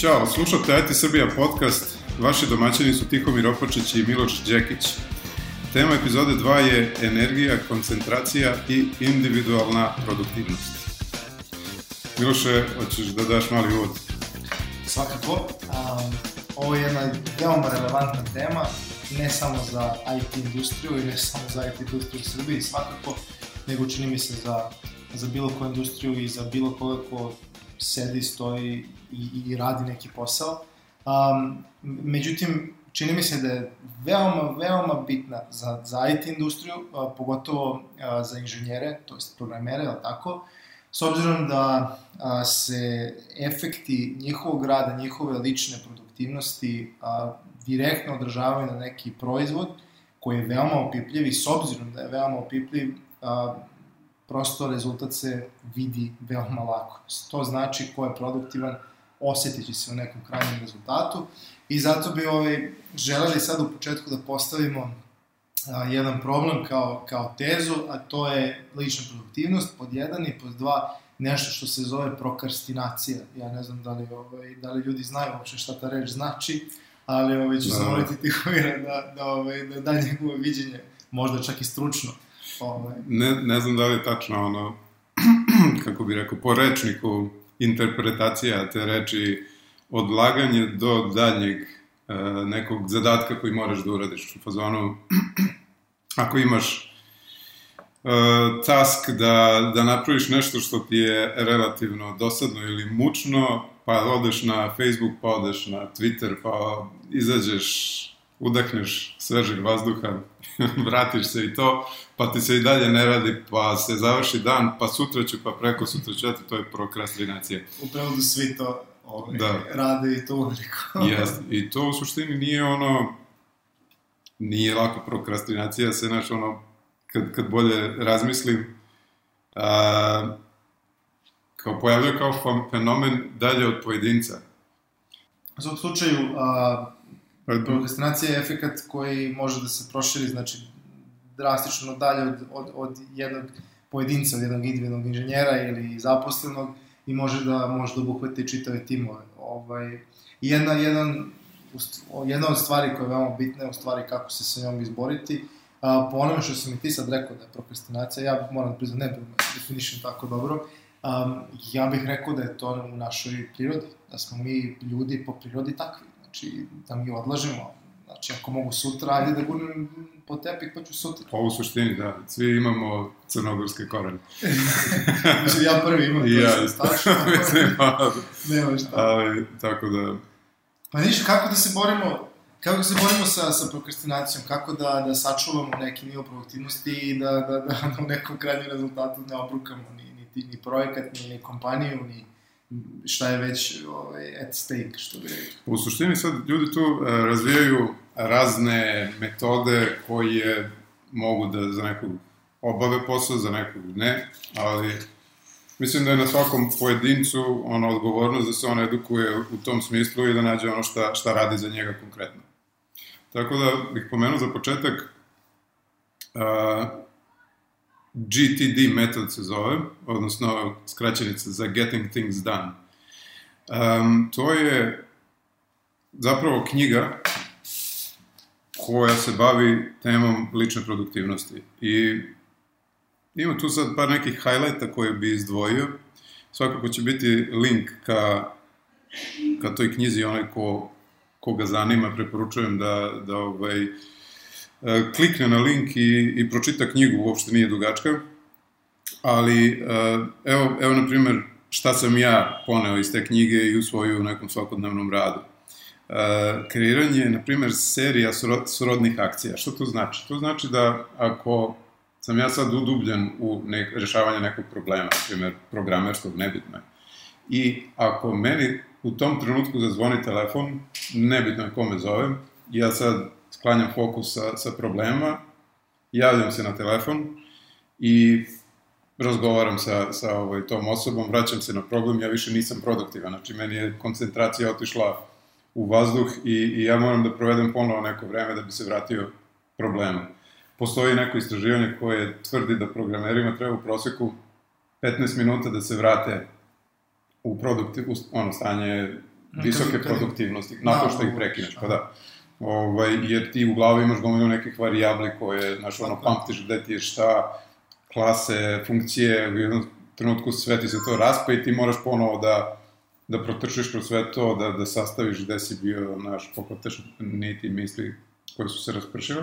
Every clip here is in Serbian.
Ćao, slušate IT Srbija podcast. Vaši domaćini su Tihomir Opačić i Miloš Đekić. Tema epizode 2 je energija, koncentracija i individualna produktivnost. Miloše, hoćeš da daš mali uvod? Svakako. Um, ovo je jedna veoma relevantna tema, ne samo za IT industriju i ne samo za IT industriju u Srbiji svakako, nego čini mi se za, za bilo koju industriju i za bilo koga ko sedi, stoji i, i radi neki posao. Um, međutim, čini mi se da je veoma, veoma bitna za, za IT industriju, a, pogotovo a, za inženjere, to jest programere, ali tako, s obzirom da a, se efekti njihovog rada, njihove lične produktivnosti a, direktno odražavaju na neki proizvod koji je veoma opipljiv i s obzirom da je veoma opipljiv, a, prosto rezultat se vidi veoma lako. To znači ko je produktivan, osetit će se u nekom krajnjem rezultatu i zato bi ovaj, želeli sad u početku da postavimo a, jedan problem kao, kao tezu, a to je lična produktivnost, pod jedan i pod dva, nešto što se zove prokrastinacija. Ja ne znam da li, ovaj, da li ljudi znaju uopšte šta ta reč znači, ali ovaj, ću da. zamoliti Tihomira da, da, ovaj, da da njegovo viđenje, možda čak i stručno. Ovaj. Ne, ne znam da li je tačno ono, kako bi rekao, po rečniku interpretacija te reči odlaganje do daljnjeg e, nekog zadatka koji moraš da uradiš u fazonu ako imaš e, task da, da napraviš nešto što ti je relativno dosadno ili mučno, pa odeš na Facebook, pa odeš na Twitter, pa izađeš, udahneš svežeg vazduha, vratiš se i to, pa ti se i dalje ne radi, pa se završi dan, pa sutra ću, pa preko sutra ću, to je prokrastinacija. U prevodu svi to ovaj, da. rade i to uveliko. Jeste, i to u suštini nije ono, nije lako prokrastinacija, se znaš, ono, kad, kad bolje razmislim, a, kao pojavljaju kao fenomen dalje od pojedinca. U svom slučaju, a, prokrastinacija je efekat koji može da se proširi, znači, drastično dalje od, od, od jednog pojedinca, od jednog individualnog inženjera ili zaposlenog i može da može da obuhvati čitave timove. Ovaj, jedna, jedan, jedna od stvari koja je veoma bitna je u stvari kako se sa njom izboriti. A, po onome što sam i ti sad rekao da je prokrastinacija, ja moram priznam, ne definišem tako dobro, um, ja bih rekao da je to u našoj prirodi, da smo mi ljudi po prirodi takvi, znači da mi odlažemo, Znači, ako mogu sutra, ajde da gurnem po tepik, pa ću sutra. Pa u suštini, da. Svi imamo crnogorske korene. Mislim, ja prvi imam, to ja, je stačno. Mislim, pa, Nema šta. Ali, tako da... Pa niš, kako da se borimo, kako da se borimo sa, sa prokrastinacijom, kako da, da sačuvamo neki nivo produktivnosti i da, da, da, da u nekom krajnjem rezultatu ne obrukamo ni, ni, ni projekat, ni, ni kompaniju, ni, šta je već ovaj, at stake, što bi rekli. U suštini sad ljudi tu uh, razvijaju razne metode koje mogu da za nekog obave posao, za nekog ne, ali mislim da je na svakom pojedincu ona odgovornost da se on edukuje u tom smislu i da nađe ono šta, šta radi za njega konkretno. Tako da bih pomenuo za početak uh, GTD metod se zove, odnosno skraćenica za Getting Things Done. Um, to je zapravo knjiga koja se bavi temom lične produktivnosti. I ima tu sad par nekih highlighta koje bi izdvojio. Svakako će biti link ka, ka toj knjizi, onaj ko, ko ga zanima, preporučujem da, da ovaj, E, klikne na link i, i pročita knjigu, uopšte nije dugačka, ali e, evo, evo na primer, šta sam ja poneo iz te knjige i usvojio u nekom svakodnevnom radu. E, kreiranje, na primer, serija srodnih akcija. Što to znači? To znači da ako sam ja sad udubljen u nek, rešavanje nekog problema, na primer, programerskog, nebitno je, i ako meni u tom trenutku zazvoni telefon, nebitno je kome zovem, ja sad sklanjam fokus sa, sa problema, javljam se na telefon i razgovaram sa, sa ovaj, tom osobom, vraćam se na problem, ja više nisam produktivan, znači meni je koncentracija otišla u vazduh i, i ja moram da provedem ponovo neko vreme da bi se vratio problemu. Postoji neko istraživanje koje tvrdi da programerima treba u proseku 15 minuta da se vrate u produktiv, u ono stanje visoke produktivnosti, nakon Da, što ih da, prekineš, da. pa da. Ovaj, jer ti u glavi imaš gomilu nekih varijabli koje, znaš, ono, pamtiš gde ti je šta, klase, funkcije, u jednom trenutku sve ti se to raspa i ti moraš ponovo da, da protrčiš kroz sve to, da, da sastaviš gde si bio, znaš, poklataš niti misli koje su se raspršile.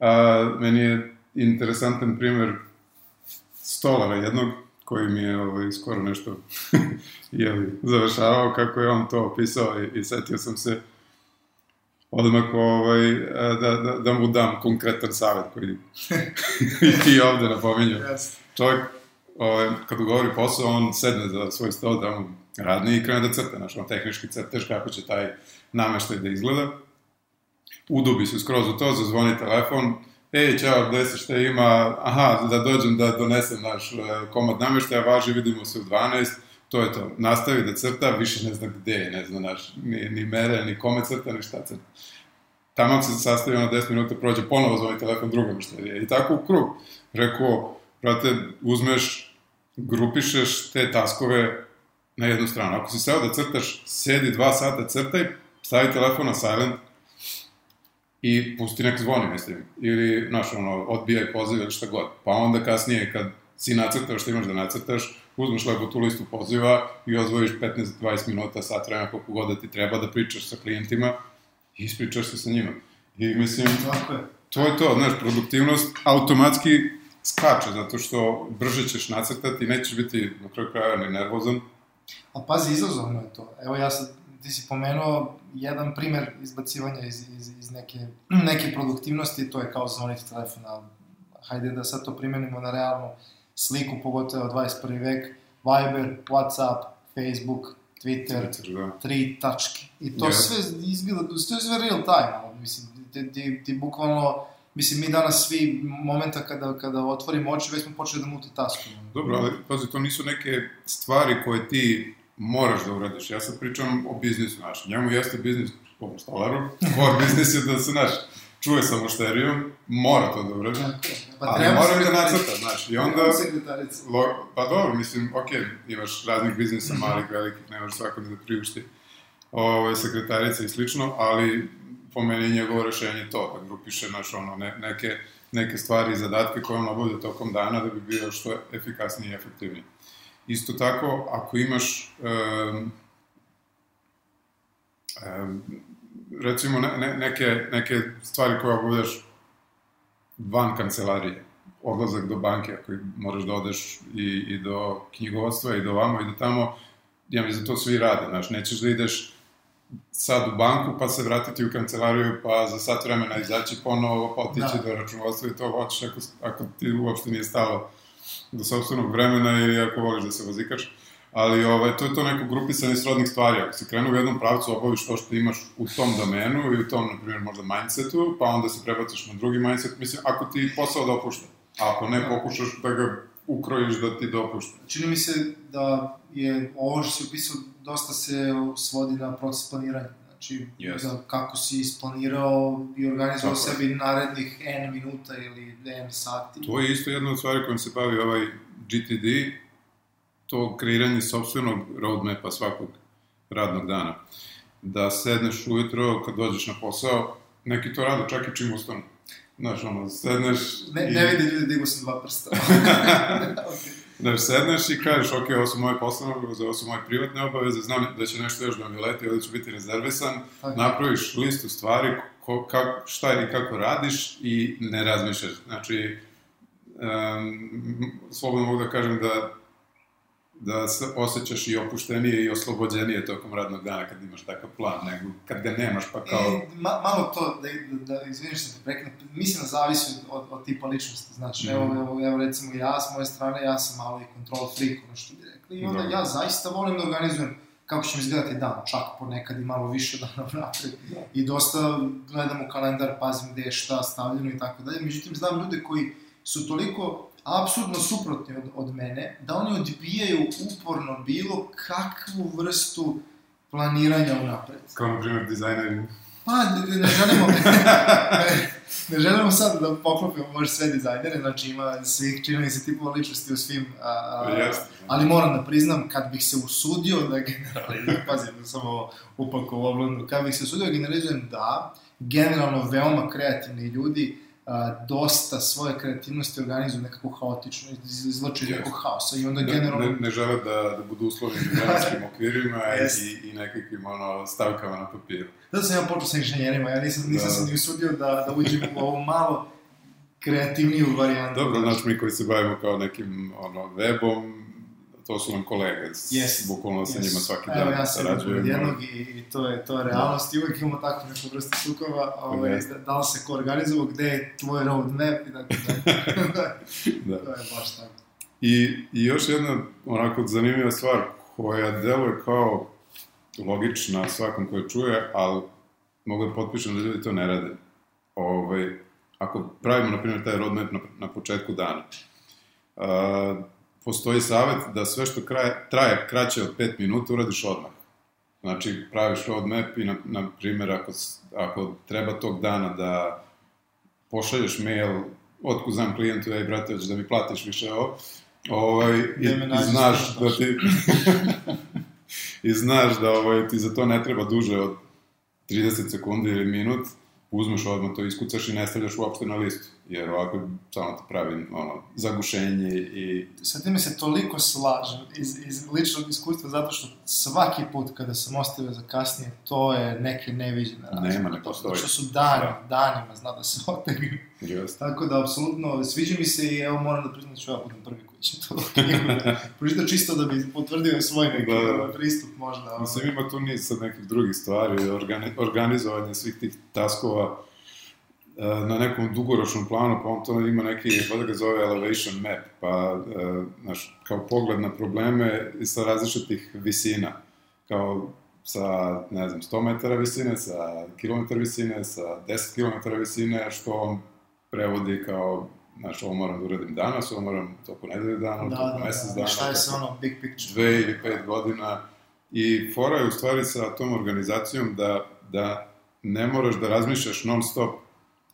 A, meni je interesantan primer stolara jednog, koji mi je ovaj, skoro nešto jeli, završavao, kako je on to opisao i, i setio sam se odmah ovaj, a, da, da, da mu dam konkretan savjet koji i ti ovde napominju. Jeste. Čovjek, ovaj, kad govori posao, on sedne za svoj stol tamo radni i krene da crta, znaš, on tehnički crtež kako će taj nameštaj da izgleda. Udubi se skroz u to, zazvoni telefon, ej, čao, gde se šta ima, aha, da dođem da donesem naš eh, komad nameštaja, važi, vidimo se u 12, to je to. Nastavi da crta, više ne zna gde ne zna naš, ni, ni mere, ni kome crta, ni šta crta. Tamo se sastavi ono 10 minuta, prođe, ponovo zvoni telefon drugom što je. I tako u krug. Rekao, brate, uzmeš, grupišeš te taskove na jednu stranu. Ako si seo da crtaš, sedi dva sata, crtaj, stavi telefon na silent i pusti nek zvoni, mislim. Ili, znaš, ono, odbijaj poziv ili šta god. Pa onda kasnije, kad si nacrtao što imaš da nacrtaš, uzmeš lepo tu listu poziva i ozvojiš 15-20 minuta, sat vremena, koliko god da ti treba da pričaš sa klijentima i ispričaš se sa njima. I mislim, to je to, znaš, produktivnost automatski skače, zato što brže ćeš nacrtati, nećeš biti na kraju kraja ni nervozan. A pazi, izazovno je to. Evo ja sad, ti si pomenuo jedan primer izbacivanja iz, iz, iz neke, neke produktivnosti, to je kao zvoniti telefona. Hajde da sad to primenimo na realnu sliku, pogotovo 21. vek. Viber, Whatsapp, Facebook, Twitter, Da. tri tačke. I to Yes. sve izgleda, to je sve real time, ono, mislim, ti, ti, ti bukvalno, mislim, mi danas svi momenta kada, kada otvorimo oči, već smo počeli da multitaskujemo. Dobro, ali pazi, to nisu neke stvari koje ti moraš da uradiš. Ja sad pričam o biznisu, znaš, njemu jeste biznis po stolaru, core biznis je da se, znaš, čuje sa mušterijom, mora to da uradi. Tako je. Ali mora da sekretarica. nacrta, znači, i onda... Sekretarica. Lo, pa dobro, mislim, ok, imaš raznih biznisa, malih, velikih, ne možeš svako da priušti ovaj, sekretarice i slično, ali po meni je njegovo rešenje to, da grupiše naš, ono, ne, neke, neke stvari i zadatke koje on obavlja tokom dana da bi bio što efikasniji i efektivniji. Isto tako, ako imaš um, um, recimo ne, ne, neke, neke stvari koje obavljaš van kancelarije, odlazak do banke, ako moraš da odeš i, i do knjigovodstva i do vamo i do tamo, ja mislim da to svi rade, znaš, nećeš da ideš sad u banku, pa se vratiti u kancelariju, pa za sat vremena izaći ponovo, pa otići Da. do računovodstva i to hoćeš ako, ako ti uopšte nije stalo do sobstvenog vremena ili ako voliš da se vozikaš. Ali ovaj, to je to neko grupisanje srodnih stvari. Ako si krenuo u jednom pravcu, obaviš to što imaš u tom domenu i u tom, na primjer, možda mindsetu, pa onda se prebaciš na drugi mindset. Mislim, ako ti posao dopušta. A ako ne, pokušaš da ga ukrojiš da ti dopušta. Čini mi se da je ovo što si upisao dosta se svodi na proces planiranja. Znači, Jeste. da kako si isplanirao i organizovao Tako sebi narednih N minuta ili N sati. To je isto jedna od stvari kojom se bavi ovaj GTD, to kreiranje sobstvenog roadmapa svakog radnog dana. Da sedneš ujutro kad dođeš na posao, neki to rade čak i čim ustanu. Znaš, ono, sedneš Ne, i... ne vidi ljudi, digu sam dva prsta. okay. Znaš, sedneš i kažeš, ok, ovo su moje poslovne obaveze, ovo su moje privatne obaveze, znam da će nešto još da mi leti, ovde ću biti rezervisan, Tako. napraviš listu stvari, ko, kako, šta i kako radiš i ne razmišljaš. Znači, um, slobodno mogu da kažem da da se osjećaš i opuštenije i oslobođenije tokom radnog dana kad imaš takav plan, nego kad ga nemaš pa kao... E, ma, malo to, da, da, da izviniš što te prekinem, mislim da zavisi od, od, tipa ličnosti, znači, Mhm. evo, evo, evo, recimo ja, s moje strane, ja sam malo i control freak, ono što bi rekli, i onda Dobro. ja zaista volim da organizujem kako će mi izgledati dan, čak ponekad i malo više dana napred. I dosta gledam u kalendar, pazim gde je šta stavljeno i tako dalje. Međutim, znam ljude koji su toliko apsurdno suprotni od, od mene, da oni odbijaju uporno bilo kakvu vrstu planiranja unapred. Kao, na primjer, dizajneri. Pa, ne, ne želimo, ne želimo sad da poklopimo možda sve dizajnere, znači ima svih čini mi se tipova ličnosti u svim, a, a, Jeste. ali moram da priznam, kad bih se usudio da generalizujem, pazim, da sam ovo upako u oblonu, kad bih se usudio da generalizujem, da, generalno veoma kreativni ljudi, a, dosta svoje kreativnosti organizuju nekako haotično, iz- izvlače iz Jeste. nekog haosa i onda Ne, generalno... ne, ne žele da, da budu uslovljeni vremenskim okvirima Jeste. i, i nekakvim ono, stavkama na papiru. Zato sam ja počeo sa inženjerima, ja nisam, nisam Da. se ni usudio da, da uđem u ovu malo kreativniju varijantu. Dobro, znači mi koji se bavimo kao nekim ono, webom, to su nam kolege, Yes. bukvalno sa njima svaki dan Evo, ja sarađujemo. jednog i, i to je, to je realnost i uvijek imamo takvu neku vrstu sukova, ovaj, Jeste. da, da li se ko organizovao, gde je tvoj roadmap i tako dalje. Da. to je baš tako. I, I još jedna onako zanimljiva stvar koja deluje kao logična svakom koji čuje, ali mogu da potpišem da ljudi to ne rade. Ovaj, ako pravimo, na primjer, taj roadmap na, na početku dana, uh, postoji savet da sve što kraje, traje kraće od 5 minuta uradiš odmah. Znači, praviš roadmap i, na, na primjer, ako, ako treba tog dana da pošalješ mail, otkud znam klijentu, ej, brate, hoćeš da mi platiš više? Ovo, ovaj, i, i znaš da ti... I znaš da ovaj, ti za to ne treba duže od 30 sekundi ili minut, uzmeš odmah to iskucaš i ne stavljaš uopšte na listu, jer ovako samo ti pravi ono, zagušenje i... Sa time se toliko slažem iz, iz ličnog iskustva, zato što svaki put kada sam ostavio za kasnije, to je neke neviđene razlike. Nema, ne postoji. Što su dani, Da. danima, zna da se otegnu. Jeste. Tako da, apsolutno, sviđa mi se i evo moram da priznam da ću ja budem prvi koji će to pročita čisto da bi potvrdio svoj neki Da, da. ovaj, pristup možda. ovaj. Mislim, ima tu niz sad nekih drugih stvari, organi organizovanje svih tih taskova na nekom dugoročnom planu, pa on to ima neki, vada ga zove elevation map, pa, e, znaš, kao pogled na probleme sa različitih visina, kao sa, ne znam, 100 metara visine, sa kilometar visine, sa 10 kilometara visine, što on prevodi kao, znaš, ovo moram da uradim danas, ovo moram toku nedelje dana, Da, toku da, mesec da, dana, šta je sa ono big picture? dve ili pet godina. I fora je u stvari sa tom organizacijom da, da ne moraš da razmišljaš non stop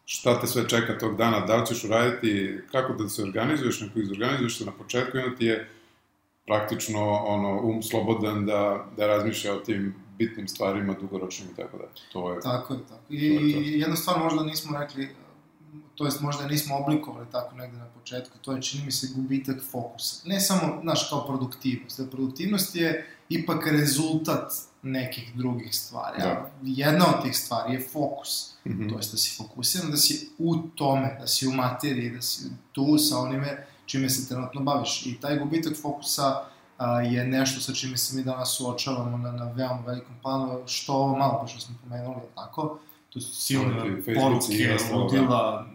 šta te sve čeka tog dana, da li ćeš uraditi, kako da se organizuješ, neko izorganizuješ se na početku i onda ti je praktično ono, um slobodan da, da razmišlja o tim bitnim stvarima, dugoročnim i tako da. To je, Tako je, tako. I, To je to. jedna stvar možda nismo rekli, to jest možda nismo oblikovali tako negde na početku, to je čini mi se gubitak fokusa. Ne samo, znaš, kao produktivnost. Jer produktivnost je ipak rezultat nekih drugih stvari. Da. Jedna od tih stvari je fokus. Mhm. To jest da si fokusiran, da si u tome, da si u materiji, da si tu sa onime čime se trenutno baviš. I taj gubitak fokusa a, je nešto sa čime se mi danas suočavamo na, na veoma velikom planu, što ovo malo pa što smo pomenuli, tako? To su silne i poruke, da. ludila,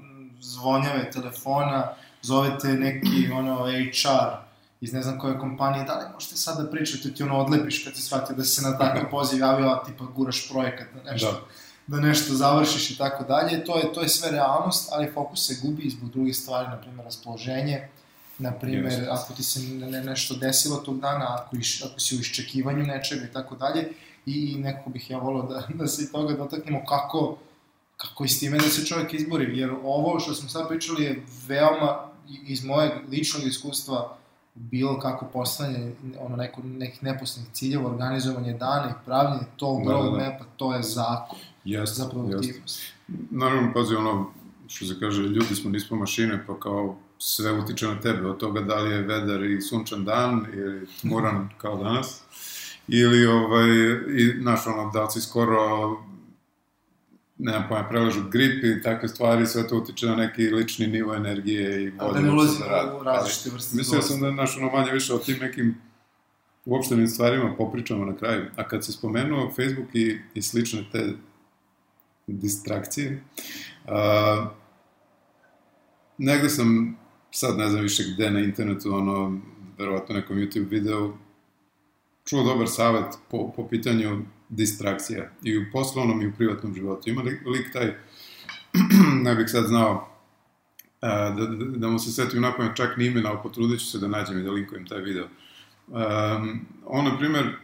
zvonjave telefona, zovete neki ono HR iz ne znam koje kompanije, da li možete sad da pričate, ti ono odlepiš kad si shvatio da se na takav poziv javio, a tipa guraš projekat na nešto Da. da nešto završiš i tako dalje. To je, to je sve realnost, ali fokus se gubi zbog drugih stvari, na primjer raspoloženje, na primjer Jeste. ako ti se ne, ne, nešto desilo tog dana, ako, iš, ako si u iščekivanju nečega i tako dalje. I, nekako bih ja volao da, da se i toga dotaknemo kako, kako i s time da se čovjek izbori. Jer ovo što smo sad pričali je veoma iz mojeg ličnog iskustva bilo kako postavljanje ono neko, nekih neposlednih ciljeva, organizovanje dana i pravljanje tog Da, da, da. roadmapa, to je zakon Jeste, za produktivnost. Naravno, pazi, ono, što se kaže, ljudi smo, nismo mašine, pa kao sve utiče na tebe, od toga da li je vedar i sunčan dan, ili tmuran kao danas, ili, ovaj, i, znaš, ono, da si skoro, nemam pojma, preležu grip i takve stvari, sve to utiče na neki lični nivo energije i A volje da ne se ulazimo u različite vrste Mislio sam da, znaš, ono, manje više o tim nekim uopštenim stvarima popričamo na kraju. A kad se spomenuo Facebook i, i slične te distrakcije, a, negde sam, sad ne znam više gde na internetu, ono, verovatno nekom YouTube videu, čuo dobar savet po, po pitanju distrakcija i u poslovnom i u privatnom životu. Ima lik, lik taj, ne bih sad znao, a, da, da, da mu se setim na pamet čak ni imena, ali potrudit ću se da nađem i da linkujem taj video. Um, on, na primer,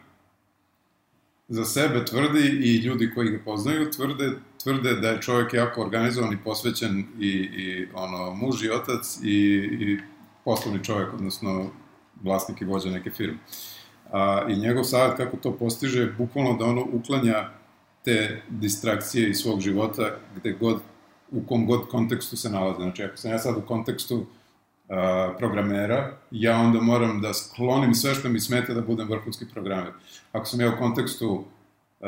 za sebe tvrdi i ljudi koji ga poznaju tvrde, tvrde da je čovjek jako organizovan i posvećen i, i ono, muž i otac i, i poslovni čovjek, odnosno vlasnik i vođa neke firme. A, I njegov savjet kako to postiže je bukvalno da ono uklanja te distrakcije iz svog života gde god, u kom god kontekstu se nalaze. Znači, ako sam ja sad u kontekstu uh, programera, ja onda moram da sklonim sve što mi smeta da budem vrhunski programer. Ako sam ja u kontekstu uh,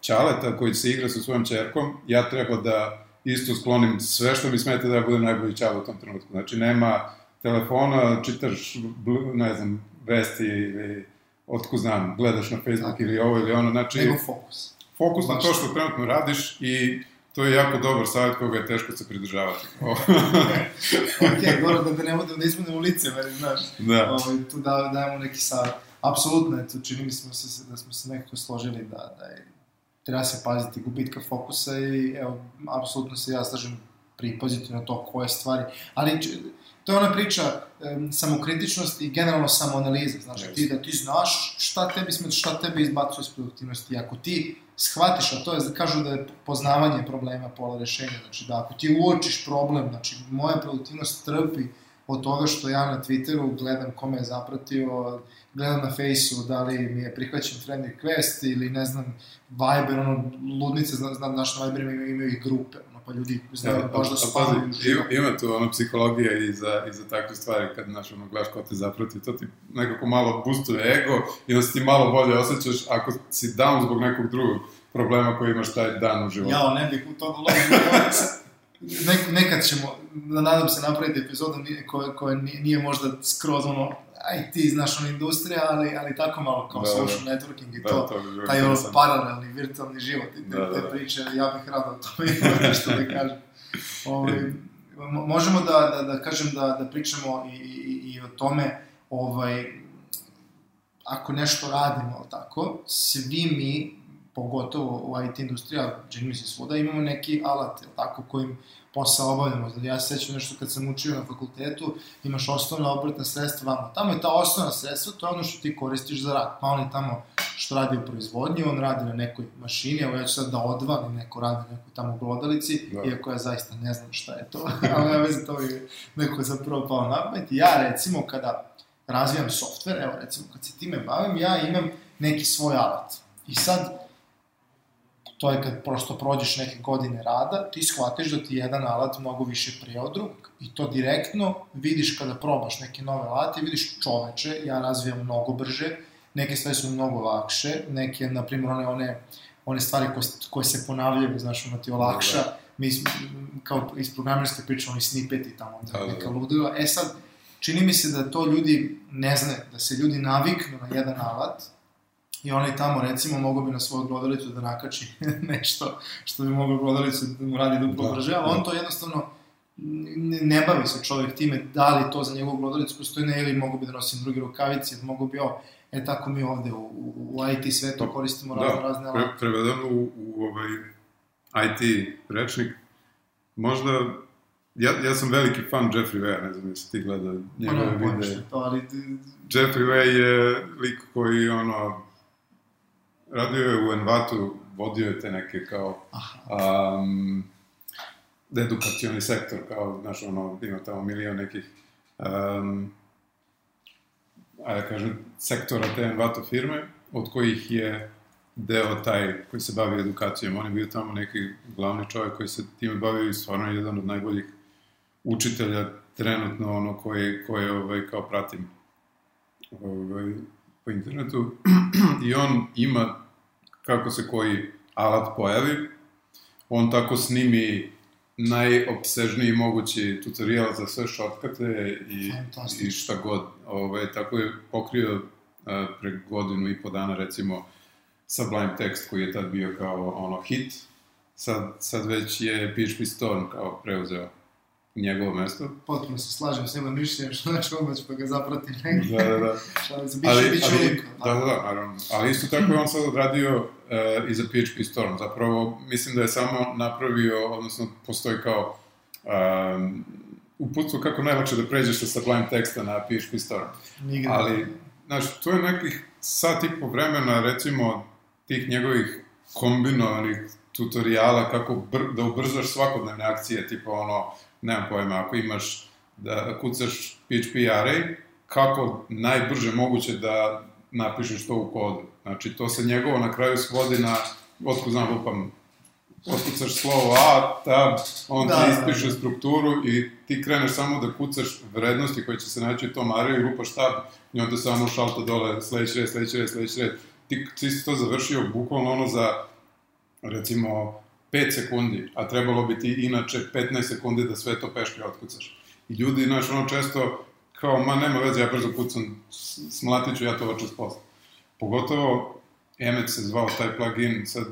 Ćaleta koji se igra sa svojom čerkom, ja treba da isto sklonim sve što mi smeta da ja budem najbolji Ćale u tom trenutku. Znači, nema telefona, čitaš, ne znam, vesti ili otko znam, gledaš na Facebook Tako. ili ovo ili ono, znači... Nego fokus. Fokus na to što trenutno radiš i to je jako dobar savjet koga je teško se pridržavati. ok, dobro, da, da ne budemo da izmenemo lice, veri, znaš. Da. Ovo, ovaj, tu da, dajemo neki savjet. Apsolutno, eto, čini mi smo se, da smo se nekako složili da, da je, treba se paziti gubitka fokusa i evo, apsolutno se ja slažem pripaziti na to koje stvari, ali to je ona priča um, samokritičnost i generalno samoanaliza, znaš, yes. ti da ti znaš šta tebi smeta, šta tebe izbacuje iz produktivnosti, ako ti shvatiš, a to je, kažu da je poznavanje problema pola rešenja, znači da ako ti uočiš problem, znači moja produktivnost trpi od toga što ja na Twitteru gledam kome je zapratio, gledam na Faceu da li mi je prihvaćen friend request ili ne znam, Viber, ono, ludnice, znaš, znaš na Viber imaju, imaju i grupe, pa ljudi znaju ja, baš da spavaju ima, ima tu ono psihologija i za, i za takve stvari, kad, znaš, ono, gledaš ko te zaproti, to ti nekako malo boostuje ego i da se ti malo bolje osjećaš ako si down zbog nekog drugog problema koji imaš taj dan u životu. Ja, ne bih u to dolazio. Nek, nekad ćemo, nadam se, napraviti epizodu koja, koja nije možda skroz ono aj ti znaš ono industrija, ali, ali tako malo kao da, social da. networking i da, to, to bi taj ono paralelni, virtualni život i te, da, da. te priče, ja bih rado to imao nešto da kažem. Ovaj, možemo da, da, da kažem da, da pričamo i, i, i o tome, ovaj, ako nešto radimo, tako, svi mi, pogotovo u IT industrija, čini mi se svuda, imamo neki alat, tako, kojim posao obavljamo. Znači, ja se sećam nešto kad sam učio na fakultetu, imaš osnovna obrtna sredstva vamo. Tamo je ta osnovna sredstva, to je ono što ti koristiš za rad. Pa on je tamo što radi u proizvodnji, on radi na nekoj mašini, evo ja ću sad da odvalim, neko radi na nekoj tamo glodalici, da. iako ja zaista ne znam šta je to, ali ja vezi to je neko zapravo pao na pamet. Ja recimo kada razvijam softver, evo recimo kad se time bavim, ja imam neki svoj alat. I sad, to je kad prosto prođeš neke godine rada, ti shvatiš da ti jedan alat mnogo više prije od drugog. I to direktno vidiš kada probaš neke nove alate, vidiš čoveče, ja razvijam mnogo brže, neke stvari su mnogo lakše, neke, na primjer, one, one, one stvari koje, koje se ponavljaju, znaš, ono ti olakša, da, da. mi kao iz programerske priče, oni snippeti tamo, da, da, da. neka ludila. E sad, čini mi se da to ljudi ne znaju, da se ljudi naviknu na jedan alat, i onaj tamo recimo mogo bi na svoju glodalicu da nakači nešto što bi moglo glodalicu da mu radi duplo da, brže, ali da. on to jednostavno ne, ne bavi se čovjek time da li to za njegovu glodalicu postoji ne ili mogu bi da nosim drugi rukavici, mogu bi ovo, e tako mi ovde u, u, IT svetu da, koristimo da, razne razne alate. Pre, prevedeno u, u ovaj IT rečnik, možda Ja, ja sam veliki fan Jeffrey Way, ne znam jesi ti gledao njegove videe. To, ali... Jeffrey Way je lik koji, ono, radio je u Envatu, vodio je te neke kao um, edukacioni sektor, kao, znaš, ono, ima tamo milion nekih um, ajde da kažem, sektora te Envato firme, od kojih je deo taj koji se bavi edukacijom. On je bio tamo neki glavni čovjek koji se time bavio i stvarno jedan od najboljih učitelja trenutno, ono, koje, koje ovaj, kao pratim ovaj, po internetu i on ima, kako se koji alat pojavi, on tako snimi najopsežniji mogući tutorial za sve šotkate i, i šta god. Ovaj, tako je pokrio a, pre godinu i po dana recimo Sublime Text koji je tad bio kao ono hit, sad, sad već je PHP Storm kao preuzeo njegovo mesto. Potpuno se slažem s njima mišljenjem, što znači ću da ga zapratim negdje. Da, da, da. biće, ali, biće ali. Da, da, da, naravno. Ali isto tako je on sad odradio uh, i za PHP Storm. Zapravo, mislim da je samo napravio, odnosno postoji kao um, uputstvo kako najlakše da pređeš sa Sublime teksta na PHP Storm. Nigde. Ali, znaš, to je nekih sat i po vremena, recimo, tih njegovih kombinovanih tutoriala kako br, da ubrzaš svakodnevne akcije, tipa ono, nemam pojma, ako imaš da kucaš PHP array, kako najbrže moguće da napišeš to u kodu. Znači, to se njegovo na kraju svodi na, otko znam, lupam, otkucaš slovo A, tab, on da, ti ispiše da, da. strukturu i ti kreneš samo da kucaš vrednosti koje će se naći u tom araju i lupaš tab i onda samo šalta dole sledeći red, sledeći red, sledeći red. Ti, ti si to završio bukvalno ono za, recimo, 5 sekundi, a trebalo bi ti inače 15 sekundi da sve to peške otkucaš. I ljudi, znaš, ono često, kao, ma nema veze, ja brzo kucam, smlatit ću ja to očas posle. Pogotovo, Emmet se zvao taj plugin, sad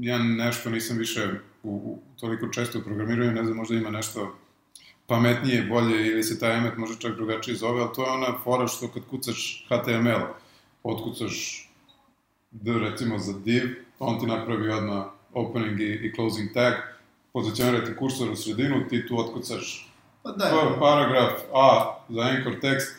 ja nešto nisam više u, u, toliko često u programiranju, ne znam, možda ima nešto pametnije, bolje, ili se taj Emmet može čak drugačije zove, ali to je ona fora što kad kucaš HTML, otkucaš D recimo za div, on ti napravi odmah opening i, i closing tag, pozicionira ti kursor u sredinu, ti tu otkucaš pa da, paragraf A za anchor tekst,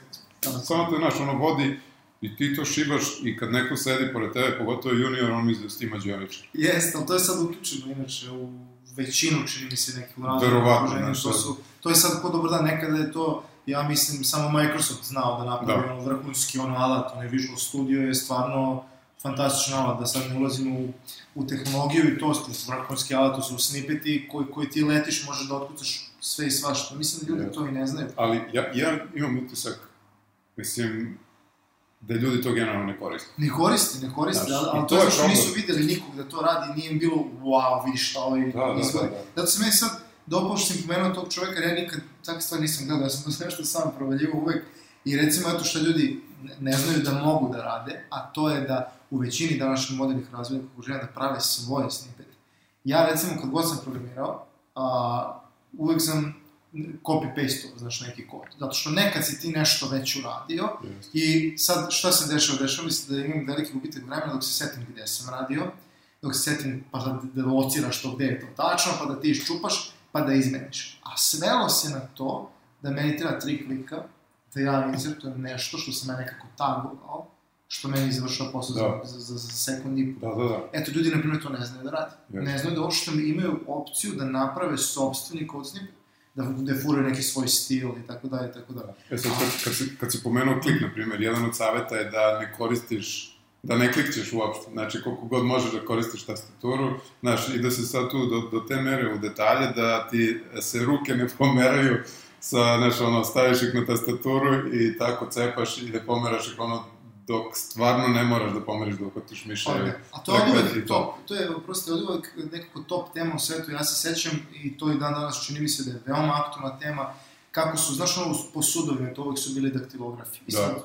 samo te, znaš, ono vodi I ti to šibaš i kad neko sedi pored tebe, pogotovo junior, on misli da si ti mađioničar. Jeste, ali to je sad uključeno, inače, u većinu, čini mi se, nekih razloga. Verovatno, to, su, to je sad ko dobar dan, nekada je to, ja mislim, samo Microsoft znao da napravi da. ono vrhunski ono alat, onaj Visual Studio je stvarno fantastičan alat, da sad ne ulazim u, u tehnologiju i to su vrhunski alat, to su snippeti koji, koji ti letiš, može da otkucaš sve i svašta. Mislim da ljudi yes. to i ne znaju. Ali ja, ja imam utisak, mislim, da ljudi to generalno ne koriste. Ne koriste, ne koriste, znači, ali, ali to, to je što nisu videli nikog da to radi, nije im bilo, wow, vidi šta ovaj da, da, izgleda. Da, da, da. Zato se meni sad dopao što sam pomenuo tog čoveka, jer ja nikad takve stvari nisam gledao, ja sam to nešto sam provaljivo uvek. I recimo, eto što ljudi ne znaju da mogu da rade, a to je da u većini današnjih modernih razvojnih okruženja da prave svoje snippete. Ja recimo kad god sam programirao, a, uvek sam copy-paste znaš, neki kod. Zato što nekad si ti nešto već uradio yes. i sad šta se dešava? Dešava mi se da imam veliki gubitak vremena dok se setim gde sam radio, dok se setim pa da, da lociraš to gde je to tačno, pa da ti iščupaš, pa da izmeniš. A svelo se na to da meni treba tri klika, da ja insertujem nešto što sam ja nekako tagovao, što meni završava posao da. za, za, za sekund i pol. Da, da, da. Eto, ljudi, na primjer, to ne znaju da radi. Yes. Ne znaju da uopšte imaju opciju da naprave sobstveni kod snippet da defuraju neki svoj stil i tako dalje i tako dalje. E sad, kad, kad, si, kad si pomenuo klik, na primjer, jedan od saveta je da ne koristiš da ne klikćeš uopšte, znači koliko god možeš da koristiš tastaturu, znaš, i da se sad tu do, do te mere u detalje, da ti se ruke ne pomeraju sa, znaš, ono, staviš ih na tastaturu i tako cepaš i da pomeraš ih ono dok stvarno ne moraš da pomeriš dok otiš. Okay. A to je uvek top, to je prosto uvek nekako top tema u svetu, ja se sećam i to i dan danas čini mi se da je veoma aktualna tema, kako su, znaš ono, po sudovima, to uvek su bili daktilografi. Da. sad,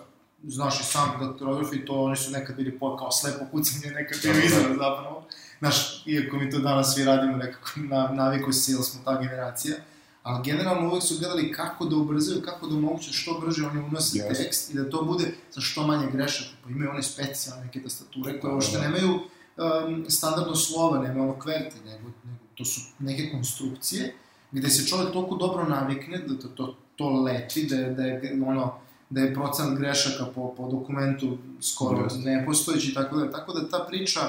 znaš i sam daktilografi, to oni su nekad bili po, kao slepo kucanje, nekad bio da, da, da. zapravo. Znaš, iako mi to danas svi radimo nekako, na, naviku se, ili smo ta generacija ali generalno uvek su gledali kako da ubrzaju, kako da omoguće što brže oni unose yes. tekst i da to bude sa što manje grešaka, pa imaju one specijalne neke tastature koje uopšte da. nemaju um, standardno slova, nemaju ono kverte, nego, nego to su neke konstrukcije gde se čovek toliko dobro navikne da to, to, to leti, da, da je ono, da je procenat grešaka po, po dokumentu skoro yes. nepostojeći, tako da, tako da ta priča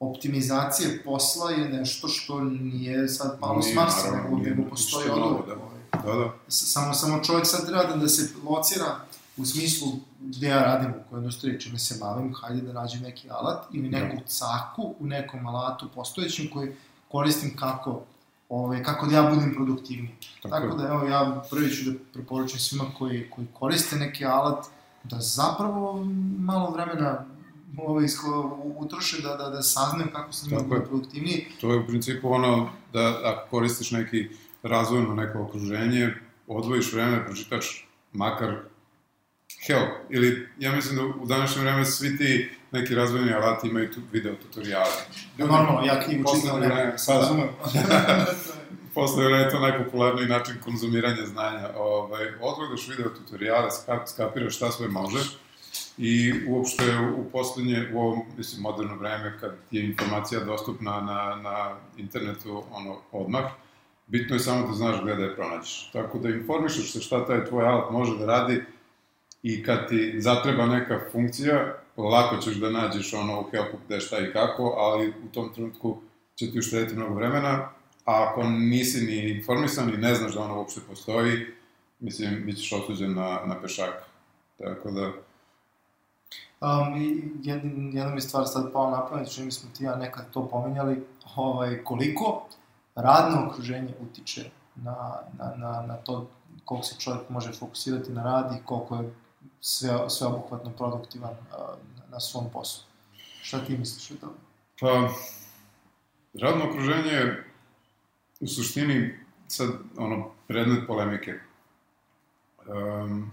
optimizacije posla je nešto što nije sad palo s Marsa, nego, nego postoji od da. da, da. Samo, samo čovjek sad treba da, se locira u smislu gde ja radim, u kojoj industriji, čime se bavim, hajde da nađem neki alat ili neku da. caku u nekom alatu postojećem koji koristim kako ovaj, kako da ja budem produktivniji. Tako, Tako da, evo, ja prvi ću da preporučim svima koji, koji koriste neki alat, da zapravo malo vremena ovaj, utroše da, da, da saznaju kako sam mi produktivniji. To je u principu ono da ako koristiš neki razvojno neko okruženje, odvojiš vreme, pročitaš makar help. Ili, ja mislim da u današnje vreme svi ti neki razvojni alati imaju tu video tutoriale. Ljudi, Normalno, ja knjigu čitam, ne, pa da. Posle vreme je to najpopularniji način konzumiranja znanja. Ovaj, odgledaš video tutoriale, skapiraš šta sve možeš, i uopšte u poslednje, u ovom, mislim, moderno vreme, kad je informacija dostupna na, na internetu, ono, odmah, bitno je samo da znaš gde da je pronađeš. Tako da informišeš se šta taj tvoj alat može da radi i kad ti zatreba neka funkcija, lako ćeš da nađeš ono u helpu gde šta i kako, ali u tom trenutku će ti uštediti mnogo vremena, a ako nisi ni informisan i ne znaš da ono uopšte postoji, mislim, bit ćeš osuđen na, na pešaka. Tako da... Um, i jedna, jedna mi stvar sad pao na pamet, čini smo ti ja nekad to pominjali, ovaj, koliko radno okruženje utiče na, na, na, na to koliko se čovjek može fokusirati na rad i koliko je sve, sveobuhvatno produktivan uh, na svom poslu. Šta ti misliš o tome? Pa, radno okruženje je u suštini sad ono predmet polemike. Um,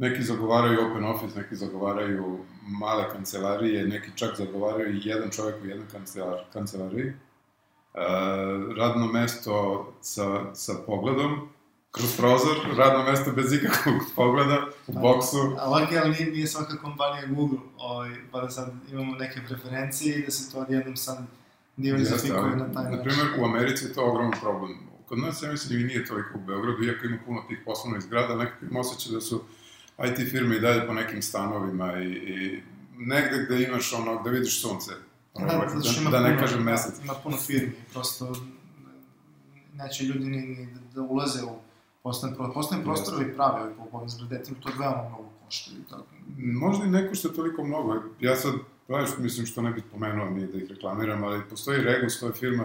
neki zagovaraju open office, neki zagovaraju male kancelarije, neki čak zagovaraju jedan čovjek u jednoj kancelar, kancelariji. Uh, radno mesto sa, sa pogledom, kroz prozor, radno mesto bez ikakvog pogleda, u boksu. A ovak, ali nije, nije svaka kompanija Google, ovaj, pa da sad imamo neke preferencije i da se to odjednom sad diversifikuje na taj način. Naprimjer, u Americi je to ogroman problem. Kod nas, ja mislim, i nije toliko u Beogradu, iako ima puno tih poslovnih zgrada, nekako im osjeća da su IT firme i dalje po nekim stanovima i, i negde gde imaš ono, gde vidiš sunce. Da, da, da, da ne kažem mesec. Ima puno firmi, prosto neće ljudi ni, ni da ulaze u poslovne prostore. Poslovne prostore prave po zgradetima, to veoma mnogo košta i tako. Možda i ne košta toliko mnogo. Ja sad, baš mislim što ne bih pomenuo nije da ih reklamiram, ali postoji Regus, to je firma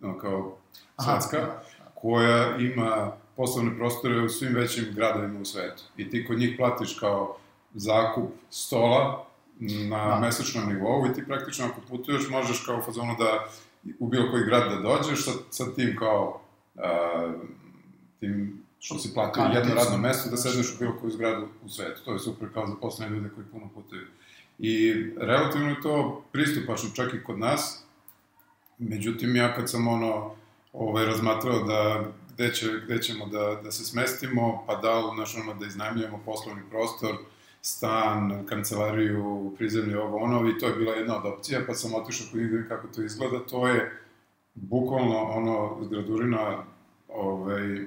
no, kao svetska, da, da. koja ima poslovne prostore u svim većim gradovima u svetu. I ti kod njih platiš kao zakup stola na da. mesečnom nivou i ti praktično ako putuješ možeš kao u fazonu da u bilo koji grad da dođeš sa, sa tim kao uh, tim što si platio jedno radno mesto da sedneš u bilo koju zgradu u svetu. To je super kao za poslednje ljude koji puno putuju. I relativno je to pristupačno čak i kod nas. Međutim, ja kad sam ono, ovaj, razmatrao da gde, će, gde ćemo da, da se smestimo, pa da li, znaš, ono, da iznajmljujemo poslovni prostor, stan, kancelariju, prizemlje, ovo, ono, i to je bila jedna od opcija, pa sam otišao kod njih kako to izgleda, to je bukvalno, ono, zgradurina, ovaj,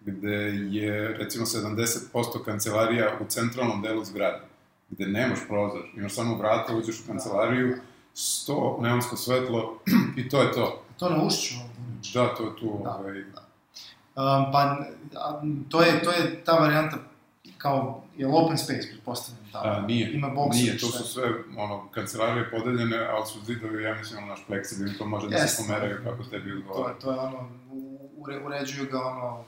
gde je, recimo, 70% kancelarija u centralnom delu zgrade, gde nemaš prozor, imaš samo vrata, uđeš u kancelariju, 100 neonsko svetlo i to je to. To na ušću. Da, to je tu. Da, ovaj... da. Um, pa, to je, to je ta varijanta kao, je open space, pretpostavljam, da? A, nije, Ima box nije, to su sve, ono, kancelarije podeljene, ali su zidovi, ja mislim, ono, naš fleksibilni, to može yes. da se pomeraju kako tebi odgovara. To, to je ono, ure, uređuju ga, ono,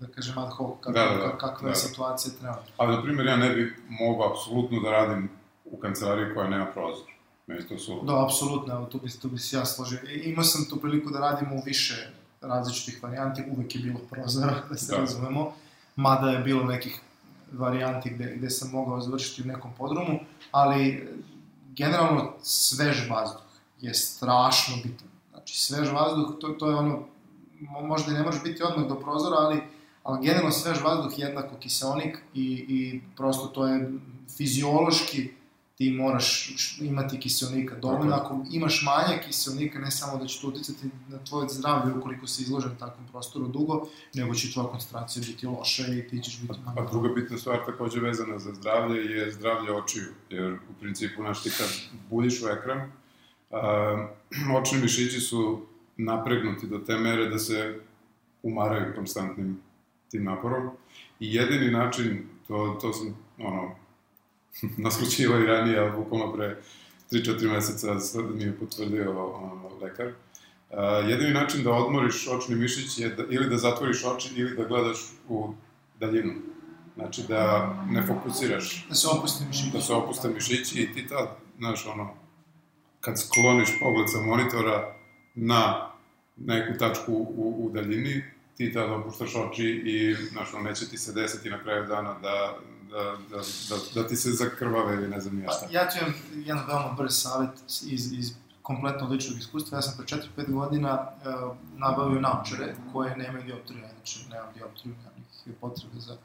da kažem ad hoc, kako, da, da, da, kakva je da. situacija treba. Ali, na primjer, ja ne bih mogao apsolutno da radim u kancelariji koja nema prozor. Meni to su... Da, apsolutno, evo, tu bi, tu bi se ja složio. Imao sam tu priliku da radim u više različitih varijanti, uvek je bilo prozora, da se da. razumemo, mada je bilo nekih varijanti gde, gde sam mogao završiti u nekom podrumu, ali generalno svež vazduh je strašno bitan. Znači, svež vazduh, to, to je ono, možda i ne može biti odmah do prozora, ali, ali generalno svež vazduh je jednako kiselnik i, i prosto to je fiziološki ti moraš imati kiselnika dovoljno. Ako imaš manje kiselnika, ne samo da će to uticati na tvoje zdravlje ukoliko si izložen takvom prostoru dugo, nego će tvoja koncentracija biti loša i ti ćeš biti manje. A druga bitna stvar takođe vezana za zdravlje je zdravlje očiju, jer u principu, znaš, ti kad budiš u ekran, a, očni mišići su napregnuti do te mere da se umaraju konstantnim tim naporom i jedini način, to, to sam, ono, naslučivao i ranije, ali bukvalno pre 3-4 meseca mi je potvrdio ono, lekar. Uh, jedini način da odmoriš očni mišić je da, ili da zatvoriš oči ili da gledaš u daljinu. Znači da ne fokusiraš. Da se opuste mišići. Da se opuste mišići i ti tad, znaš, ono, kad skloniš pogled sa monitora na neku tačku u, u daljini, ti tad opuštaš oči i, znaš, ono, neće ti se desiti na kraju dana da, da, da, da, da ti se zakrvave ili ne znam ja šta. Pa, ja ću imam jedan veoma brz savjet iz, iz kompletno ličnog iskustva. Ja sam pre 4-5 godina uh, nabavio naučare koje nemaju dioptriju, znači nemam dioptriju, nemam nikakve potrebe za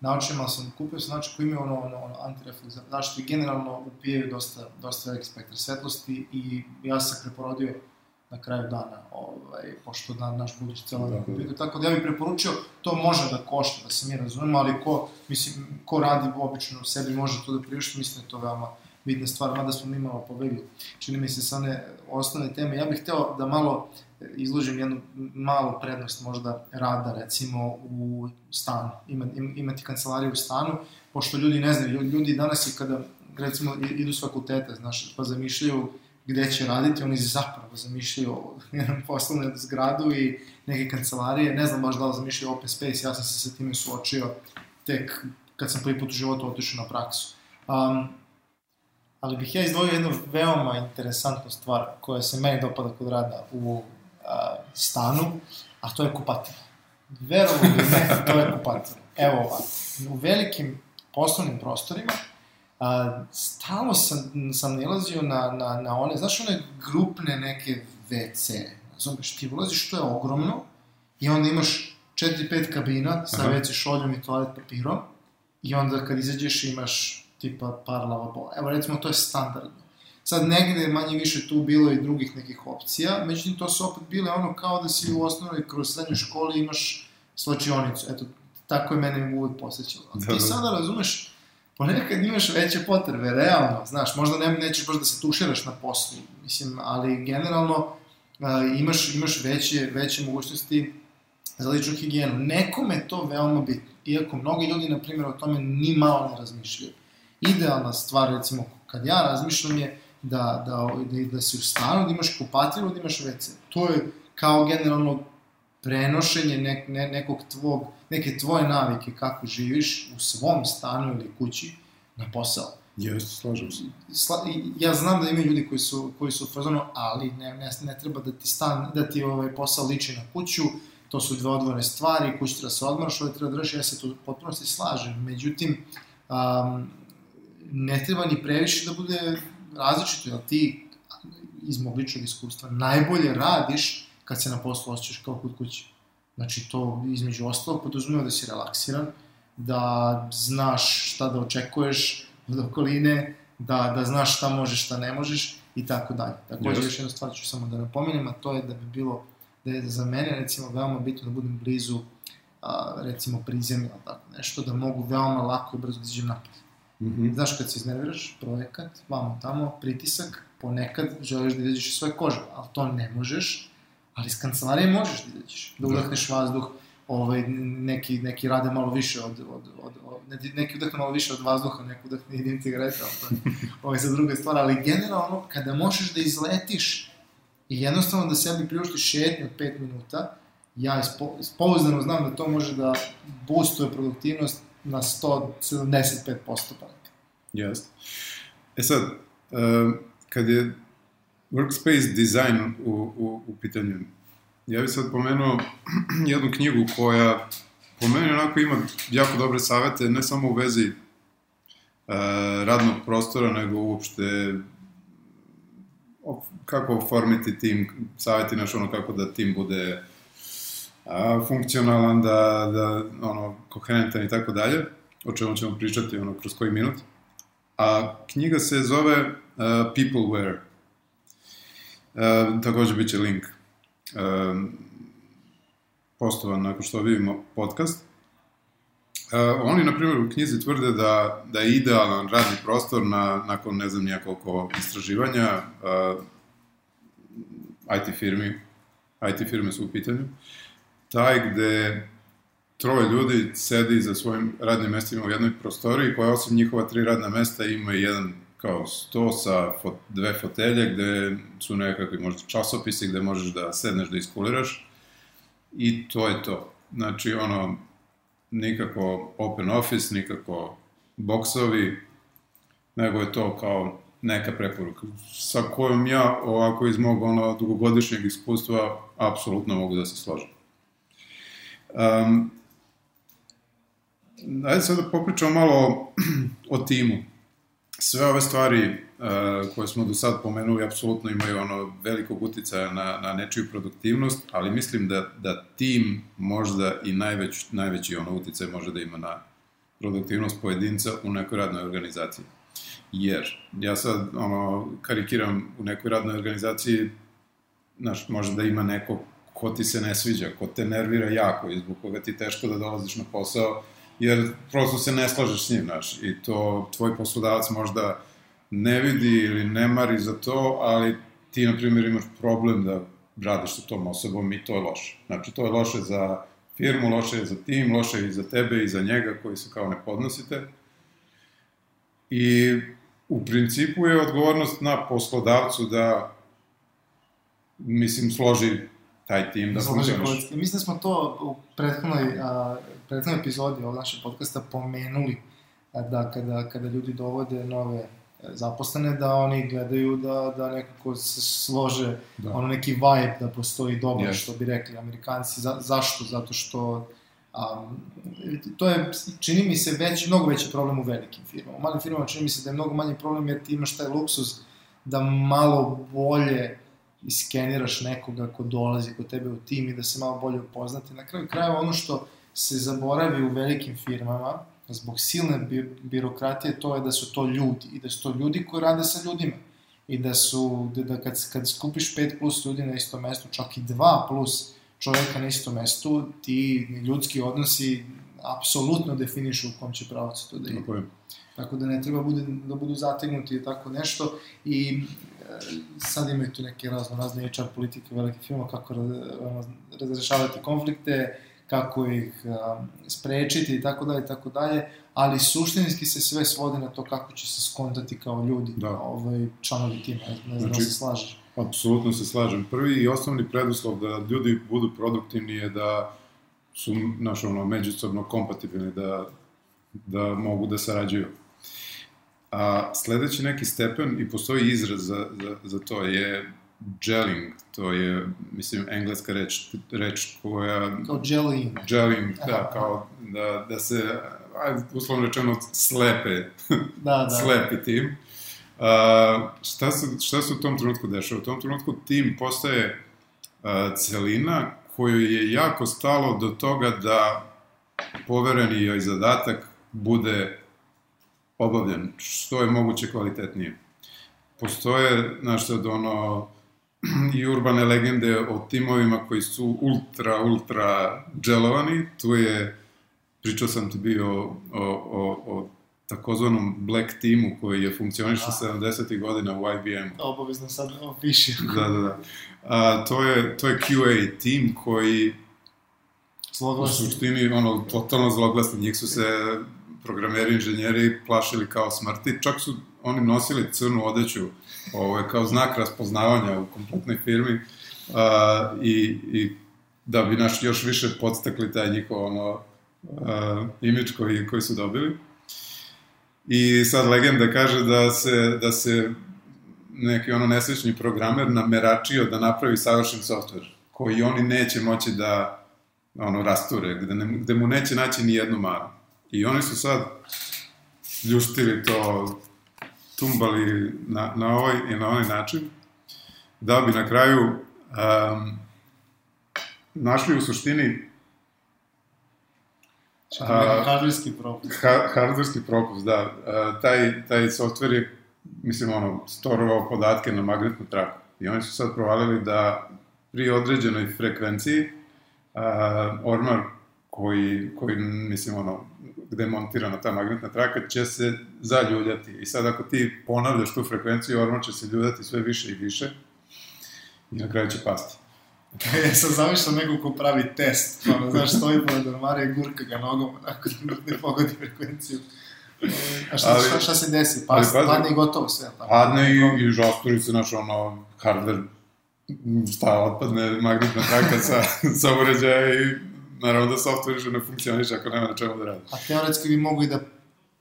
naučarima, ali sam kupio sam naučar koji imaju ono, ono, ono antirefleks zaštitu i generalno upijaju dosta, dosta velik spektar svetlosti i ja sam preporodio na kraju dana, ovaj, pošto na, naš budući celo Tako tako, je. tako da ja bih preporučio, to može da košta, da se mi razumemo, ali ko, mislim, ko radi obično u sebi može to da priušti, mislim da je to veoma bitna stvar, mada smo mi malo pobegli, čini mi se sa one osnovne teme. Ja bih hteo da malo izložim jednu malu prednost možda rada recimo u stanu, Ima, im- imati kancelariju u stanu, pošto ljudi ne znaju, ljudi danas i kada recimo idu s fakulteta, znaš, pa zamišljaju gde će raditi, oni zapravo zamišljaju jednu poslovnu zgradu i neke kancelarije, ne znam baš da li zamišljaju open space, ja sam se sa time suočio tek kad sam prvi put u životu otišao na praksu. Um, ali bih ja izdvojio jednu veoma interesantnu stvar koja se meni dopada kod rada u a, stanu, a to je kupatilo. Verovo ili ne, to je kupatilo. Evo ovako, u velikim poslovnim prostorima a, stalno sam, sam nalazio na, na, na one, znaš one grupne neke WC, razumeš, ti ulaziš, to je ogromno, i onda imaš 4-5 kabina sa Aha. WC šoljom i toalet papirom, i onda kad izađeš imaš tipa par lavabola. Evo recimo to je standardno. Sad negde je manje više tu bilo i drugih nekih opcija, međutim to su opet bile ono kao da si u osnovnoj kroz srednjoj školi imaš slačionicu. Eto, tako je mene uvek posjećalo. A Da, ti da. sada razumeš, ponekad imaš veće potrebe, realno, znaš, možda ne, nećeš baš da se tuširaš na poslu, mislim, ali generalno a, imaš, imaš veće, veće mogućnosti za ličnu higijenu. Nekome to veoma bitno, iako mnogi ljudi, na primjer, o tome ni malo ne razmišljaju. Idealna stvar, recimo, kad ja razmišljam je da, da, da, da si u stanu, da imaš kupatilo, da imaš WC. To je kao generalno prenošenje nek, ne, nekog tvog, neke tvoje navike kako živiš u svom stanu ili kući na posao. Jeste, slažem se. Sla, ja znam da ima ljudi koji su, koji su u fazonu, ali ne, ne, ne treba da ti, stan, da ti ovaj posao liči na kuću, to su dve odvojene stvari, kući treba da se odmaraš, ovaj treba da drži, ja se tu potpuno se slažem. Međutim, um, ne treba ni previše da bude različito, jer ti iz mog ličnog iskustva najbolje radiš kad se na poslu osjećaš kao kod kuće. Znači, to između ostalog podrazumeva da si relaksiran, da znaš šta da očekuješ od okoline, da, da znaš šta možeš, šta ne možeš i tako dalje. Takođe, Jasno. još jednu stvar ću samo da napomenem, a to je da bi bilo, da je za mene recimo veoma bitno da budem blizu a, recimo prizemlja, tako nešto, da mogu veoma lako i brzo da izađem napad. Mhm. Znaš, kad se iznerviraš, projekat, vamo tamo, pritisak, ponekad želiš da izađeš iz svoje kože, ali to ne možeš, ali iz kancelarije možeš da izađeš, da Da. udahneš vazduh, ovaj, neki, neki rade malo više od, od, od, od ne- neki udahne malo više od vazduha, neki udahne i dim cigareta, ovaj, za druge stvari, ali generalno, kada možeš da izletiš i jednostavno da sebi priuštiš šetnju od 5 minuta, ja ispo, pouzdano znam da to može da boostuje produktivnost na 175% ponekad. Jeste. E sad, um, kad je workspace design u, u, u pitanju, ja bih sad pomenuo jednu knjigu koja po meni onako ima jako dobre savete, ne samo u vezi uh, radnog prostora, nego uopšte o- kako oformiti tim, saveti naš ono kako da tim bude a, funkcionalan, da, da ono, koherentan i tako dalje, o čemu ćemo pričati ono, kroz koji minut. A knjiga se zove uh, Peopleware. Uh, takođe biće link uh, postovan nakon što vidimo podcast. Uh, oni, na primjer, u knjizi tvrde da, da je idealan radni prostor na, nakon, ne znam, nijakoliko istraživanja uh, IT firmi, IT firme su u pitanju, taj gde troje ljudi sedi za svojim radnim mestima u jednoj prostoriji koja osim njihova tri radna mesta ima i jedan kao sto sa fot, dve fotelje gde su nekakvi možda časopisi gde možeš da sedneš da iskuliraš i to je to. Znači ono, nikako open office, nikako boksovi, nego je to kao neka preporuka sa kojom ja ovako iz mog ono dugogodišnjeg iskustva apsolutno mogu da se složim. Um, ajde sad da popričamo malo o, timu. Sve ove stvari uh, koje smo do sad pomenuli apsolutno imaju ono velikog uticaja na, na nečiju produktivnost, ali mislim da, da tim možda i najveć, najveći ono uticaj može da ima na produktivnost pojedinca u nekoj radnoj organizaciji. Jer, ja sad ono, karikiram u nekoj radnoj organizaciji znaš, može da ima neko ko ti se ne sviđa, ko te nervira jako i zbog koga ti teško da dolaziš na posao, jer prosto se ne slažeš s njim, znaš, i to tvoj poslodavac možda ne vidi ili ne mari za to, ali ti, na primjer, imaš problem da radiš sa tom osobom i to je loše. Znači, to je loše za firmu, loše je za tim, loše je i za tebe i za njega koji se kao ne podnosite. I u principu je odgovornost na poslodavcu da mislim, složi taj tim da funkcioniš. Mislim da smo to u prethodnoj, a, prethodnoj epizodi ovog našeg podcasta pomenuli da kada, kada ljudi dovode nove e, zaposlene, da oni gledaju da, da nekako se slože da. ono neki vibe da postoji dobro, yes. što bi rekli amerikanci. Za, zašto? Zato što um, to je, čini mi se, već, mnogo veći problem u velikim firmama. U malim firmama čini mi se da je mnogo manji problem jer ti imaš taj luksus da malo bolje iskeniraš nekoga ko dolazi kod tebe u tim i da se malo bolje upoznate. Na kraju krajeva ono što se zaboravi u velikim firmama, zbog silne bi birokratije, to je da su to ljudi i da su to ljudi koji rade sa ljudima. I da su, da, da kad, kad skupiš 5 plus ljudi na istom mestu, čak i 2 plus čoveka na istom mestu, ti ljudski odnosi apsolutno definišu u kom će pravacu to da ide. Tako da ne treba bude, da budu zategnuti i tako nešto. I sad imaju tu neke razno razne HR politike velikih firma, kako razrešavati konflikte, kako ih um, sprečiti i tako dalje i tako dalje, ali suštinski se sve svode na to kako će se skontati kao ljudi, da. ovaj, članovi tima, ne, znam znači, da se slažeš. Apsolutno se slažem. Prvi i osnovni preduslov da ljudi budu produktivni je da su, znaš, ono, međusobno kompatibilni, da, da mogu da sarađuju. A sledeći neki stepen, i postoji izraz za, za, za to, je gelling, to je, mislim, engleska reč, reč koja... Kao gelling. Gelling, da, kao da, da se, ajde, uslovno rečeno, slepe, da, da. slepi tim. A, šta, se, šta se u tom trenutku dešava? U tom trenutku tim postaje a, celina koju je jako stalo do toga da povereni joj zadatak bude obavljen što je moguće kvalitetnije. Postoje, znaš sad, ono, i urbane legende o timovima koji su ultra, ultra dželovani. Tu je, pričao sam ti bio o, o, o takozvanom black teamu koji je funkcionišao 70. godina u IBM. Obavezno sad opiši. da, da, da. A, to, je, to je QA tim koji Zloglasni. U suštini, ono, totalno zloglasni. Njih su se programeri, inženjeri plašili kao smrti. Čak su oni nosili crnu odeću ovo je kao znak raspoznavanja u kompletnoj firmi a, i, i da bi naš još više podstakli taj njihov ono, a, imidž koji, koji su dobili. I sad legenda kaže da se, da se neki ono nesrećni programer nameračio da napravi savršen softver koji oni neće moći da ono rasture, gde, ne, gde mu neće naći ni jednu manu. I oni su sad ljuštili to, tumbali na, na ovaj i na onaj način, da bi na kraju um, našli u suštini hardverski propust. Ha, hardverski propust, da. Uh, taj, taj softver je, mislim, ono, storovao podatke na magnetnu traku. I oni su sad provalili da pri određenoj frekvenciji uh, ormar koji, koji, mislim, ono, gde je montirana ta magnetna traka, će se zaljuljati. I sad ako ti ponavljaš tu frekvenciju, ormar će se ljuljati sve više i više i na kraju će pasti. ja sam zamišljao nekog ko pravi test, pa znaš, stoji pored ormara i gurka ga nogom, onako da ne pogodi frekvenciju. A šta, ali, šta, šta se desi? Pa, padne i gotovo sve. Tako, padne i, i žosturi se, znaš, ono, hardware, šta, otpadne magnetna traka sa, sa uređaja i naravno da software više ne funkcioniše ako nema na čemu da radi. A teoretski bi mogu i da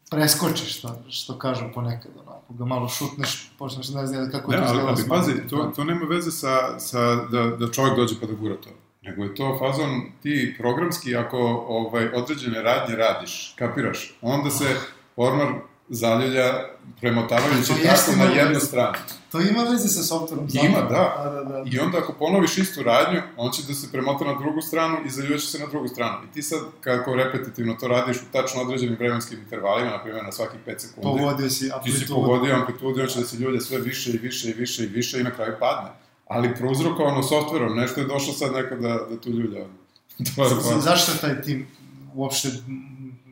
preskočiš, što, što kažu ponekad, onako, ga malo šutneš, počneš da ne znam kako ne, to izgleda. Ali, ali pazi, to, to nema veze sa, sa da, da čovjek dođe pa da gura to. Nego je to fazon, ti programski, ako ovaj, određene radnje radiš, kapiraš, onda se ormar zaljulja premotavajući tako na jednu stranu. To ima veze sa softverom. Ima, da. da, da, da. I onda ako ponoviš istu radnju, on će da se premota na drugu stranu i zaljuvaće se na drugu stranu. I ti sad, kako repetitivno to radiš u tačno određenim vremenskim intervalima, na primjer na svakih 5 sekundi. Pogodio si amplitudu. Ti si pogodio amplitudu, on će da se ljulja sve više i više i više i više i na kraju padne. ali prouzrokovano softverom, nešto je došlo sad neko da, da tu ljulja. to je pa... Zašto taj tim uopšte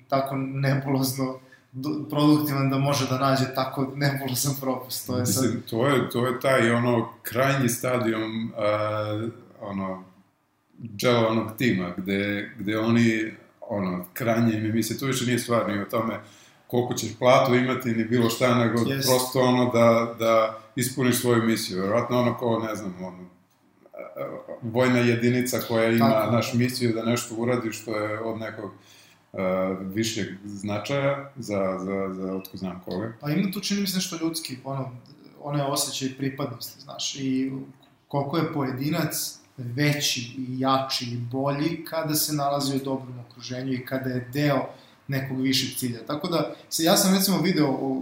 tako nebulozno produktivan da može da nađe tako nebulozan propust? To je, sad... Mislim, to je, to je taj ono krajnji stadijum uh, ono dželovanog tima, gde, gde oni ono, krajnje mi misle, to više nije stvar ni o tome koliko ćeš platu imati, ni bilo šta, nego yes. prosto ono da, da ispuniš svoju misiju. Vjerojatno ono ko, ne znam, ono, vojna jedinica koja ima Tako. naš misiju da nešto uradi što je od nekog višeg značaja za, za, za otko znam koga. Pa ima tu čini mi se nešto ljudski, ono, one osjećaj pripadnosti, znaš, i koliko je pojedinac veći i jači i bolji kada se nalazi u dobrom okruženju i kada je deo nekog višeg cilja. Tako da, se, ja sam recimo video,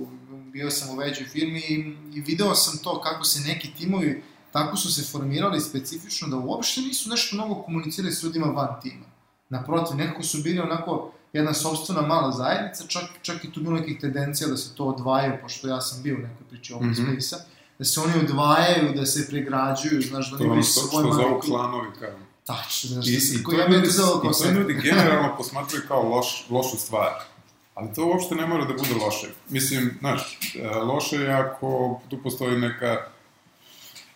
bio sam u većoj firmi i, i video sam to kako se neki timovi tako su se formirali specifično da uopšte nisu nešto mnogo komunicirali s ljudima van tima. Naprotiv, nekako su bili onako jedna sobstvena mala zajednica, čak, čak i tu bilo nekih tendencija da se to odvajaju, pošto ja sam bio u nekoj priči open mm -hmm. space-a, da se oni odvajaju, da se pregrađuju, znaš, da oni imaju svoj To što zovu klanovi, kao. Tačno, znaš, I, da se, i, to ja ljudi, i to ljudi generalno posmatruju kao loš, lošu stvar. Ali to uopšte ne mora da bude loše. Mislim, znaš, e, loše je ako tu postoji neka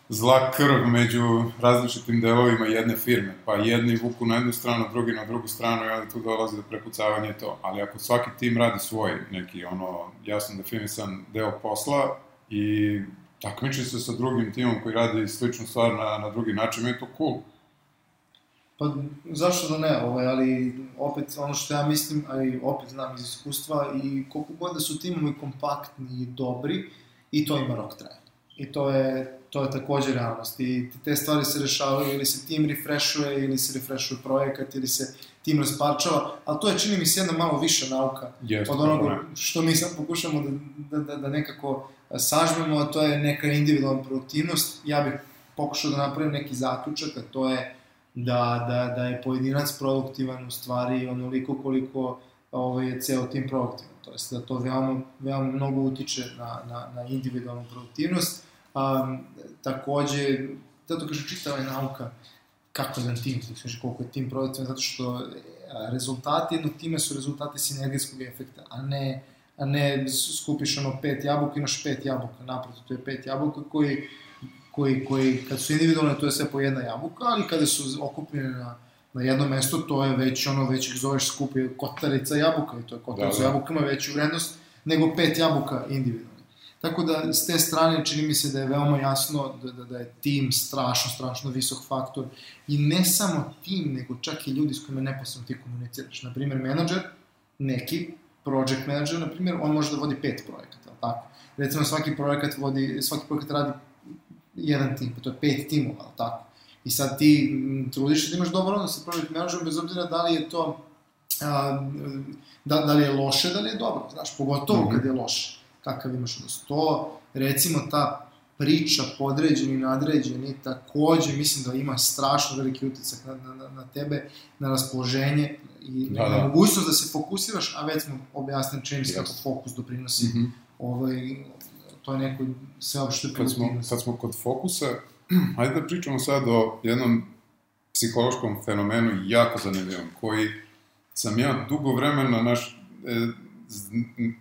zla krv među različitim delovima jedne firme. Pa jedni vuku na jednu stranu, drugi na drugu stranu i onda tu dolazi do prepucavanja to. Ali ako svaki tim radi svoj neki, ono, jasno definisan deo posla i takmiči se sa drugim timom koji radi sličnu stvar na, na drugi način, je to cool. Pa zašto da ne, ovaj, ali opet ono što ja mislim, a i opet znam iz iskustva i koliko god da su timovi kompaktni i dobri, i to ima rok traja. I to je, to je takođe realnost. I te stvari se rešavaju ili se tim refreshuje, ili se refreshuje projekat, ili se tim rasparčava, ali to je čini mi se jedna malo više nauka Jest, od onoga što mi sad pokušamo da, da, da, da nekako sažmemo, a to je neka individualna produktivnost. Ja bih pokušao da napravim neki zaključak, a to je da, da, da je pojedinac produktivan u stvari onoliko koliko ovaj, je ceo tim produktivan. To jest da to veoma, veoma mnogo utiče na, na, na individualnu produktivnost. Um, takođe, zato kaže čitava je nauka kako je jedan tim, znači koliko je tim produktivan, zato što rezultati jednog tima su rezultati sinergijskog efekta, a ne a ne skupiš ono pet jabuka, imaš pet jabuka, naprotiv, to je pet jabuka koji, koji, koji kad su individualne, to je sve po jedna jabuka, ali kada su okupljene na, na jedno mesto, to je već ono, već ih zoveš skupi kotarica jabuka i to je kotarica da, da. jabuka ima veću vrednost nego pet jabuka individualne. Tako da, s te strane, čini mi se da je veoma jasno da, da, da je tim strašno, strašno visok faktor. I ne samo tim, nego čak i ljudi s kojima neposredno ti komuniciraš. Naprimjer, menadžer, neki, project manager, na primjer, on može da vodi pet projekata, tako? Recimo, svaki projekat vodi, svaki projekat radi jedan tim, pa to je pet timova, tako? I sad ti trudiš da imaš dobar odnos sa project managerom, bez obzira da li je to, a, da, da li je loše, da li je dobro, znaš, pogotovo mm -hmm. kad je loše, kakav imaš odnos. To, recimo, ta priča podređeni, nadređeni, takođe mislim da ima strašno veliki uticak na, na, na tebe, na raspoloženje i da, na da. mogućnost da se fokusiraš, a već smo objasnili čini se kako fokus doprinosi mm -hmm. ovaj, to je neko sveopšte kad smo, kad smo kod fokusa, hajde da pričamo sad o jednom psihološkom fenomenu jako zanimljivom, koji sam ja dugo vremena naš, e,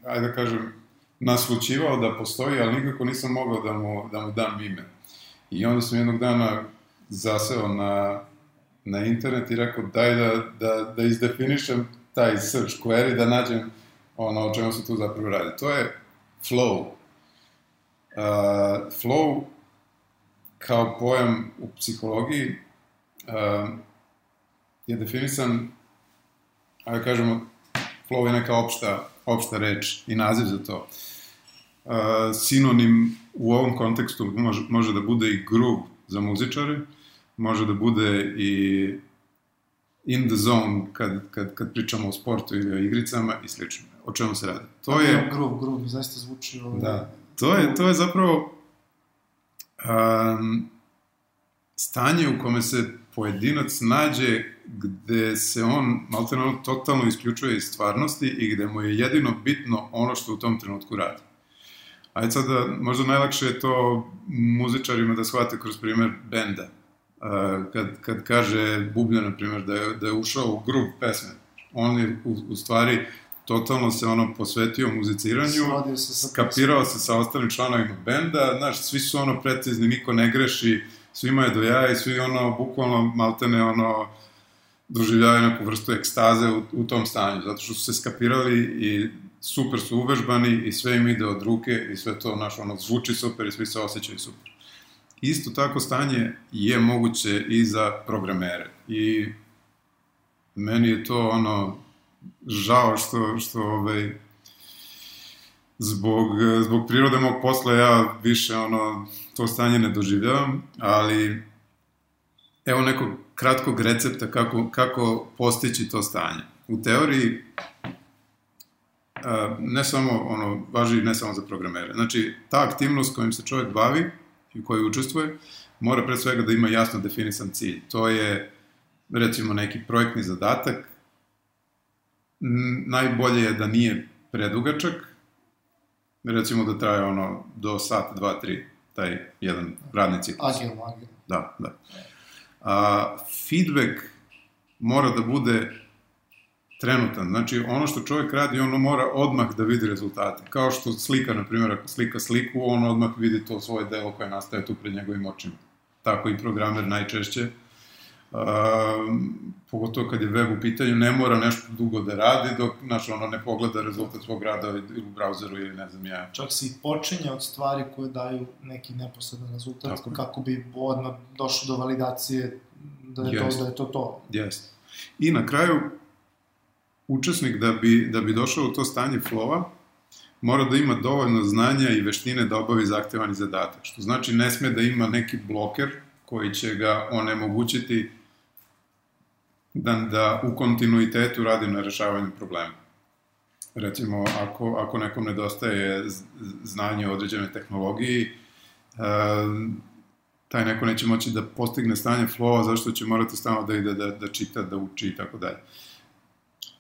ajde da kažem, naslučivao da postoji, ali nikako nisam mogao da mu, da mu dam ime. I onda sam jednog dana zaseo na, na internet i rekao daj da, da, da izdefinišem taj search query, da nađem ono o čemu se tu zapravo radi. To je flow. Uh, flow kao pojam u psihologiji uh, je definisan, ajde kažemo, flow je neka opšta, opšta reč i naziv za to. Uh, sinonim u ovom kontekstu može, može da bude i groove za muzičare, može da bude i in the zone kad, kad, kad pričamo o sportu ili o igricama i slično. O čemu se radi? To je... Groove, groove, zaista zvuči... Ovaj... Da, to je, to je zapravo um, stanje u kome se pojedinac nađe gde se on malteno totalno isključuje iz stvarnosti i gde mu je jedino bitno ono što u tom trenutku radi. Ajde sad da, možda najlakše je to muzičarima da shvate kroz primer benda. Uh, kad, kad kaže Bublja, na primjer, da je, da je ušao u grup pesme, on je u, u stvari totalno se ono posvetio muziciranju, se sa skapirao se sa ostalim članovima benda, znaš, svi su ono precizni, niko ne greši, svima je do jaja i svi ono, bukvalno, maltene ono, doživljavaju neku vrstu ekstaze u, u tom stanju, zato što su se skapirali i super su uvežbani i sve im ide od ruke i sve to, znaš, ono, zvuči super i svi se osjećaju super. Isto tako stanje je moguće i za programere i meni je to ono žao što, što ovaj, zbog, zbog prirode mog posla ja više ono, to stanje ne doživljavam, ali evo nekog kratkog recepta kako, kako postići to stanje. U teoriji ne samo, ono, važi ne samo za programere. Znači, ta aktivnost kojim se čovjek bavi i koji učestvuje, mora pre svega da ima jasno definisan cilj. To je, recimo, neki projektni zadatak, najbolje je da nije predugačak, recimo da traje ono do sat, dva, tri, taj jedan radni ciklus. Agilno, agilno. Da, da. A, feedback mora da bude trenutan. Znači, ono što čovjek radi, ono mora odmah da vidi rezultate. Kao što slika, na primjer, ako slika sliku, on odmah vidi to svoje delo koje nastaje tu pred njegovim očima. Tako i programer najčešće. Pogotovo kad je web u pitanju, ne mora nešto dugo da radi dok, znaš, ono ne pogleda rezultat svog rada ili u brauzeru ili ne znam ja. Čak se i počinje od stvari koje daju neki neposredan rezultat, Tako kako bi odmah došlo do validacije da je, Jest. to, da je to to. Jeste. I na kraju, učesnik da bi, da bi došao u to stanje flowa, mora da ima dovoljno znanja i veštine da obavi zahtevani zadatak. Što znači ne sme da ima neki bloker koji će ga onemogućiti da, da u kontinuitetu radi na rešavanju problema. Recimo, ako, ako nekom nedostaje znanje o određenoj tehnologiji, e, taj neko neće moći da postigne stanje flowa zašto će morati stalno da ide da, da čita, da uči i tako dalje.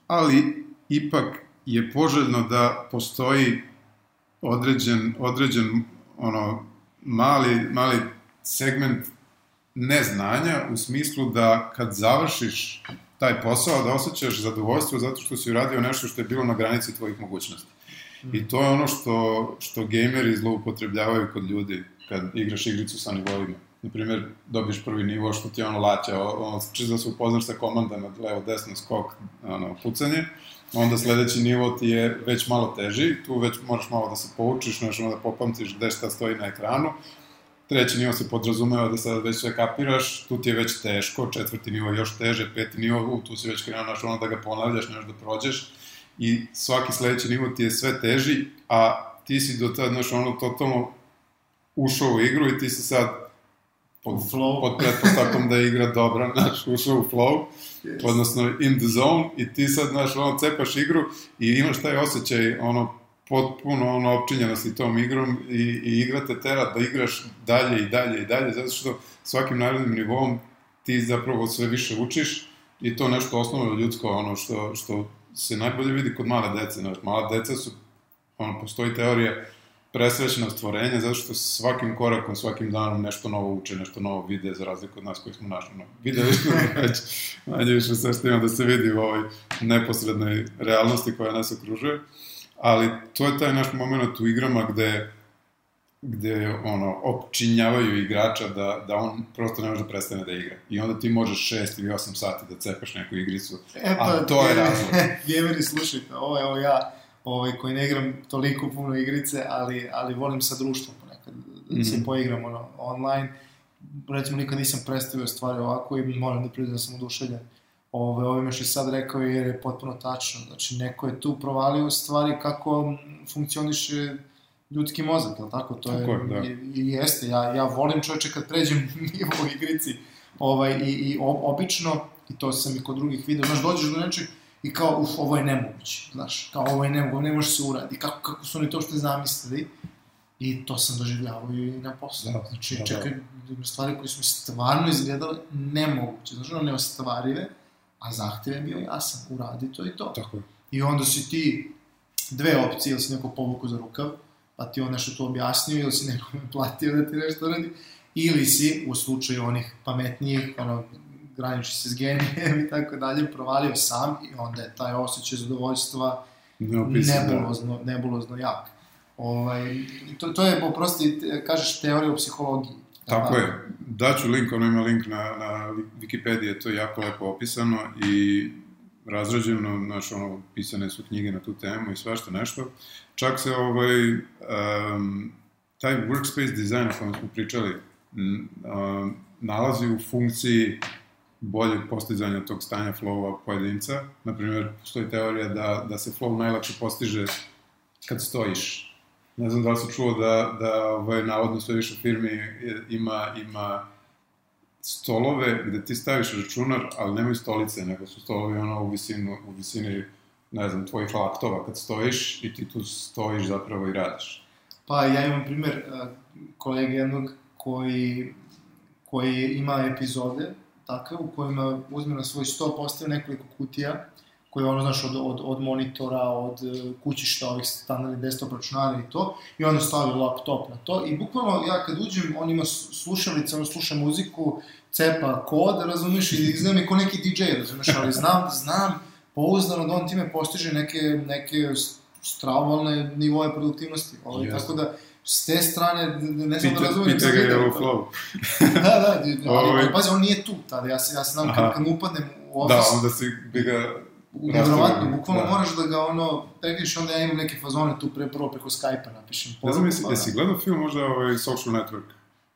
Ali, ipak je poželjno da postoji određen, određen ono, mali, mali segment neznanja u smislu da kad završiš taj posao da osjećaš zadovoljstvo zato što si uradio nešto što je bilo na granici tvojih mogućnosti. I to je ono što, što gameri zloupotrebljavaju kod ljudi kad igraš igricu sa nivoima. Naprimjer, dobiš prvi nivo što ti je ono laća, ono, čisto da se upoznaš sa komandama, levo, desno, skok, ono, pucanje, onda sledeći nivo ti je već malo teži, tu već moraš malo da se poučiš, ono da popamtiš gde šta stoji na ekranu, treći nivo se podrazumeva da sad već sve kapiraš, tu ti je već teško, četvrti nivo još teže, peti nivo, u, tu si već krenuo, znaš, ono da ga ponavljaš, nešto da prođeš, i svaki sledeći nivo ti je sve teži, a ti si do tada, znaš, ono, totalno ušao u igru i ti si sad pod, flow. pod pretpostavkom da je igra dobra, znaš, ušao u flow, Yes. odnosno in the zone, i ti sad, znaš, ono, cepaš igru i imaš taj osjećaj, ono, potpuno, ono, opčinjenosti tom igrom i, i igra te tera da igraš dalje i dalje i dalje, zato što svakim narednim nivom ti zapravo sve više učiš i to nešto osnovno ljudsko, ono, što, što se najbolje vidi kod male dece, znaš, mala deca su, ono, postoji teorija presrećena stvorenja, zato što svakim korakom, svakim danom nešto novo uče, nešto novo vide, za razliku od nas koji smo našli, no, videli smo već manje više sve što ima da se vidi u ovoj neposrednoj realnosti koja nas okružuje, ali to je taj naš moment u igrama gde gde ono, opčinjavaju igrača da, da on prosto ne može da prestane da igra. I onda ti možeš 6 ili 8 sati da cepaš neku igricu. E A to je razlog. Gameri, slušajte, ovo je ovo ja, ovaj, koji ne igram toliko puno igrice, ali, ali volim sa društvom ponekad, mm -hmm. se Mhm. poigram ono, online. Recimo, nikad nisam predstavio stvari ovako i moram da priznam da sam oduševljen. Ove, ovime što je sad rekao jer je potpuno tačno. Znači, neko je tu provalio u stvari kako funkcioniše ljudski mozak, je tako? To Tako je, je, da. i, i jeste, ja, ja volim čoveče kad pređem nivo u igrici, ovaj, i, i ob, obično, i to sam i kod drugih video, znaš, dođeš do nečeg i kao, uf, ovo je nemoguće, znaš, kao ovo je nemoguće, ne može se uradi, kako, kako su oni to što zamislili, i to sam doživljavao i na poslu. Da, znači, da, da. čekaj, ima stvari koje su mi stvarno izgledale nemoguće, znaš, ono, neostvarive, a zahtev je bio jasan, uradi to i to. Tako je. I onda si ti dve opcije, ili si neko povuku za rukav, pa ti on nešto tu objasnio ili si nekome platio da ti nešto radi, ili si u slučaju onih pametnijih, ono, graniči se s genijem i tako dalje, provalio sam i onda je taj osjećaj zadovoljstva Neopisan, da. nebulozno, nebulozno jak. Ovaj, to, to je, oprosti, kažeš teorija o psihologiji. Tako je. Daću link, ono ima link na, na Wikipediji, to je jako lepo opisano i razrađeno, znaš, ono, pisane su knjige na tu temu i svašta nešto. Čak se ovaj, um, taj workspace dizajn o kojem smo pričali, um, nalazi u funkciji boljeg postizanja tog stanja flowa pojedinca. Naprimjer, postoji teorija da, da se flow najlakše postiže kad stojiš. Ne znam da li si čuo da, da ovaj, navodno sve više firmi ima, ima stolove gde ti staviš računar, ali nemaju stolice, nego su stolovi ono u, visinu, u visini, ne znam, tvojih laktova kad stojiš i ti tu stojiš zapravo i radiš. Pa ja imam primjer uh, kolege jednog koji, koji ima epizode takve u kojima uzme na svoj sto, postavi nekoliko kutija koje ono, znaš, od, od, od monitora, od e, kućišta, ovih standardnih desktop računara i to, i onda stavi laptop na to, i bukvalno ja kad uđem, on ima slušalice, on sluša muziku, cepa kod, razumiješ, i izgleda mi ko neki DJ, razumiješ, ali znam, znam, pouzdano da on time postiže neke, neke stravovalne nivoje produktivnosti, ovaj, Jeste. tako da, s te strane, ne znam da razumijem pita ga je u flow. da, da, ali, Ovaj. ali pazi, on nije tu tada, ja se, ja se znam Aha. kad, kad mu upadnem u Da, office, onda si bi ga... Nevjerovatno, rastavio, bukvalno da. moraš da ga ono, prekriš, onda ja imam neke fazone tu pre, prvo preko Skype-a napišem. Ne znam, jesi, pa da. jesi gledao film možda ovaj Social Network?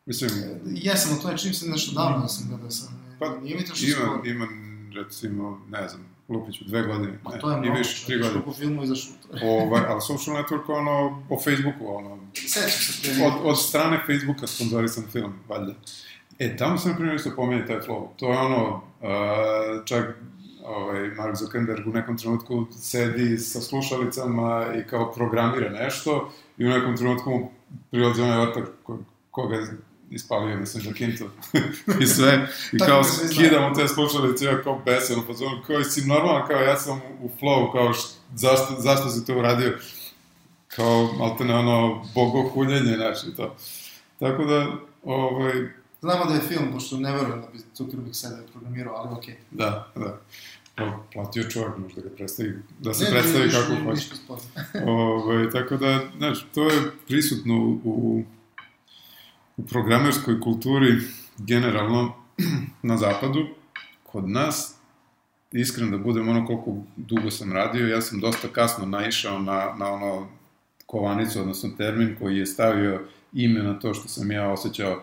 Mislim, Jesam, ali to je čim se nešto davno da sam gledao sam. Pa, nije mi to što ima, skoro. ima, recimo, ne znam, Lupiću, dve godine, Pa ne, to je mnogo, više, tri godine. koliko filmu izašlo. Ovaj, ali Social Network, ono, po Facebooku, ono, Sećam se od, od strane Facebooka sponzorisan film, valjda. E, tamo se, na primjer, isto pominje taj flow. To je ono, uh, čak ovaj, Mark Zuckerberg u nekom trenutku sedi sa slušalicama i kao programira nešto i u nekom trenutku mu prilazi onaj ortak ko, koga je ispalio, mislim, za kintu i sve. I kao da skidamo te slušalice, ja kao besen, u fazonu, kao si normalan, kao ja sam u flow, kao št, zašto, zašto si to uradio? Kao, maltene ono, bogohuljenje, znači, to. Tako da, ovaj, Znamo da je film, pošto ne verujem da bi Zuckerberg sebe programirao, ali okej. da, da. Pa, platio čovjek, možda ga predstavi, da se Ne, predstavi ništa- kako hoće. sporno. Ovaj, tako da, znaš, to je prisutno u, u, u programerskoj kulturi generalno na zapadu. Kod nas, iskren da budem ono koliko dugo sam radio, ja sam dosta kasno naišao na, na ono kovanicu, odnosno termin koji je stavio ime na to što sam ja osjećao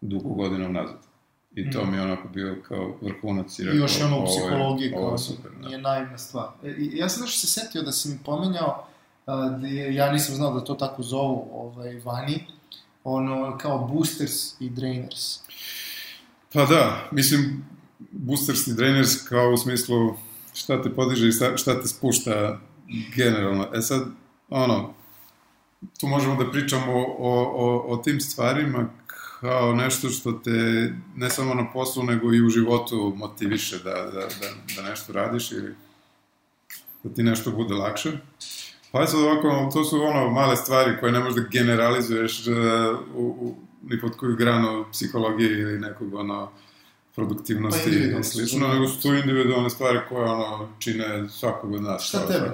dugo godina nazad. I to Mhm. mi je onako bio kao vrhunac i I rekao, još je ono u psihologiji kao super, da. nije naivna stvar. E, i ja sam nešto se setio da si mi pomenjao, da je, ja nisam znao da to tako zovu ovaj, vani, ono kao boosters i drainers. Pa da, mislim, boosters i drainers kao u smislu šta te podiže i šta, šta te spušta generalno. E sad, ono, tu možemo da pričamo o, o, o tim stvarima kao nešto što te ne samo na poslu, nego i u životu motiviše da, da, da, da nešto radiš ili da ti nešto bude lakše. Pa je sad ovako, to su ono male stvari koje ne možeš da generalizuješ uh, u, u, ni pod koju granu psihologije ili nekog ono produktivnosti Pa i slično, da. nego su to individualne stvari koje ono čine svakog od nas. Šta tebe?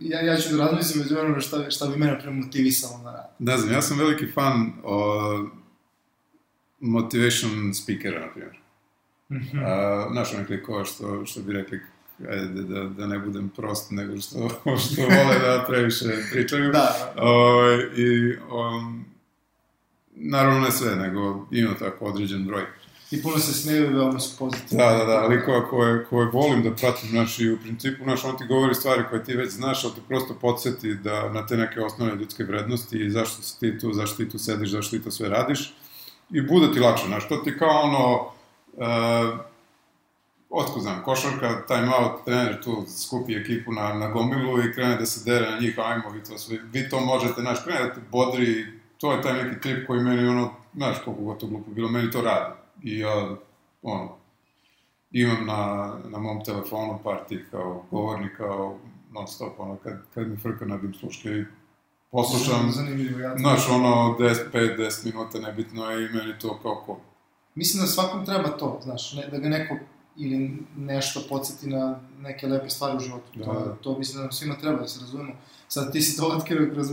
ja, ja ću da razmislim među vremenu šta, šta bi mene premotivisalo na rad. Ne znam, ja sam veliki fan o, motivation speakera, na primjer. Mhm. A, znaš, likova što, što bi rekli, ajde, da, da ne budem prost, nego što, što vole da previše pričaju. Da, Ovaj, I, um, naravno ne sve, nego ima tako određen broj. I puno se smeju i veoma su pozitivni. Da, da, da, likova koje, koje volim da pratim, znaš, i u principu, znaš, on ti govori stvari koje ti već znaš, ali te prosto podsjeti da na te neke osnovne ljudske vrednosti i zašto si ti tu, zašto ti tu sediš, zašto ti to sve radiš. I bude ti lakše, znaš, to ti kao ono, uh, otko znam, košarka, time out, trener tu skupi ekipu na, na gomilu i krene da se dere na njih, ajmo, vi to, sve, vi to možete, znaš, krene da te bodri, to je taj neki trip koji meni, ono, znaš, koliko god to glupo bilo, meni to radi. I ja, ono, imam na, na mom telefonu par tih kao govornika, kao non stop, ono, kad, kad mi frka nadim sluške i poslušam, znaš, ono, 10, 5, 10 minuta, nebitno je i meni to kao ko. Mislim da svakom treba to, znaš, ne, da ga neko ili nešto podsjeti na neke lepe stvari u životu. Da, to, da. to mislim da nam svima treba, da se razumemo. Sad ti si to otkrio kroz,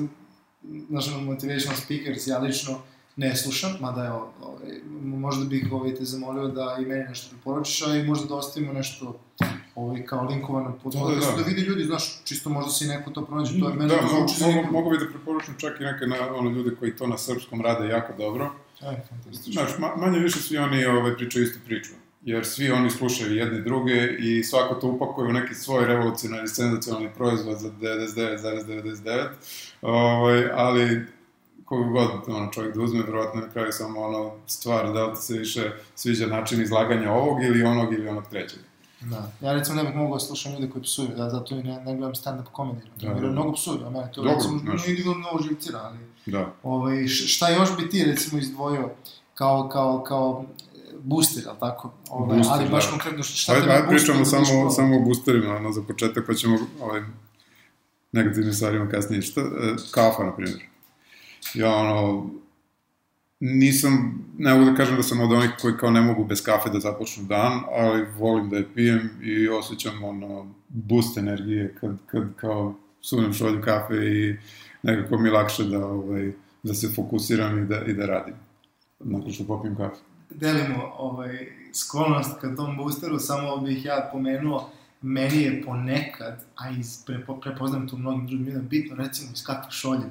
znaš, ono, motivational speakers, ja lično ne slušam, mada evo, ovaj, možda bih ovaj, te zamolio da i meni nešto preporučiš, a i možda da ostavimo nešto ovaj, kao linkovano pod Da, da, podcastu, da. da, vidi ljudi, znaš, čisto možda si neko to pronađe, to je meni da, to mogu, zvuči zanimljivo. mogu bi da preporučim čak i neke na, ono, ljude koji to na srpskom rade jako dobro. E, fantastično. Znaš, ma, manje više svi oni ovaj, pričaju istu priču. Jer svi oni slušaju jedni druge i svako to upakuje u neki svoj revolucionarni, senzacionalni proizvod za 99,99. Ovaj, ali kogu god ono, čovjek da uzme, verovatno na kraju samo ono stvar da li se više sviđa način izlaganja ovog ili onog ili onog trećeg. Da. Ja recimo ne bih mogao da slušam ljude koji psuju, ja zato i ne, ne gledam stand-up comedy. Da, Da, da, da. da. Mnogo psuju, a mene to Dobro, recimo znaš. ne ide mnogo živcira, ali Da. ovaj, šta još bi ti recimo izdvojio kao, kao, kao booster, ali tako? Ovaj, Booster, ali baš da. konkretno šta Ajde, te ajde pričamo da samo, pro? samo o boosterima, ono, za početak, pa ćemo ovaj, negativnim stvarima kasnije. Šta, e, kafa, na primjer. Ja, ono, nisam, ne mogu da kažem da sam od onih koji kao ne mogu bez kafe da započnu dan, ali volim da je pijem i osjećam, ono, boost energije kad, kad kao sunem šolju kafe i nekako mi lakše da, ovaj, da se fokusiram i da, i da radim. Nakon što popijem kafe. delimo ovaj, sklonost ka tom boosteru, samo bih ja pomenuo, meni je ponekad, a iz, prepo, prepoznam to mnogim drugim ljudima, bitno recimo iz kakve šolje.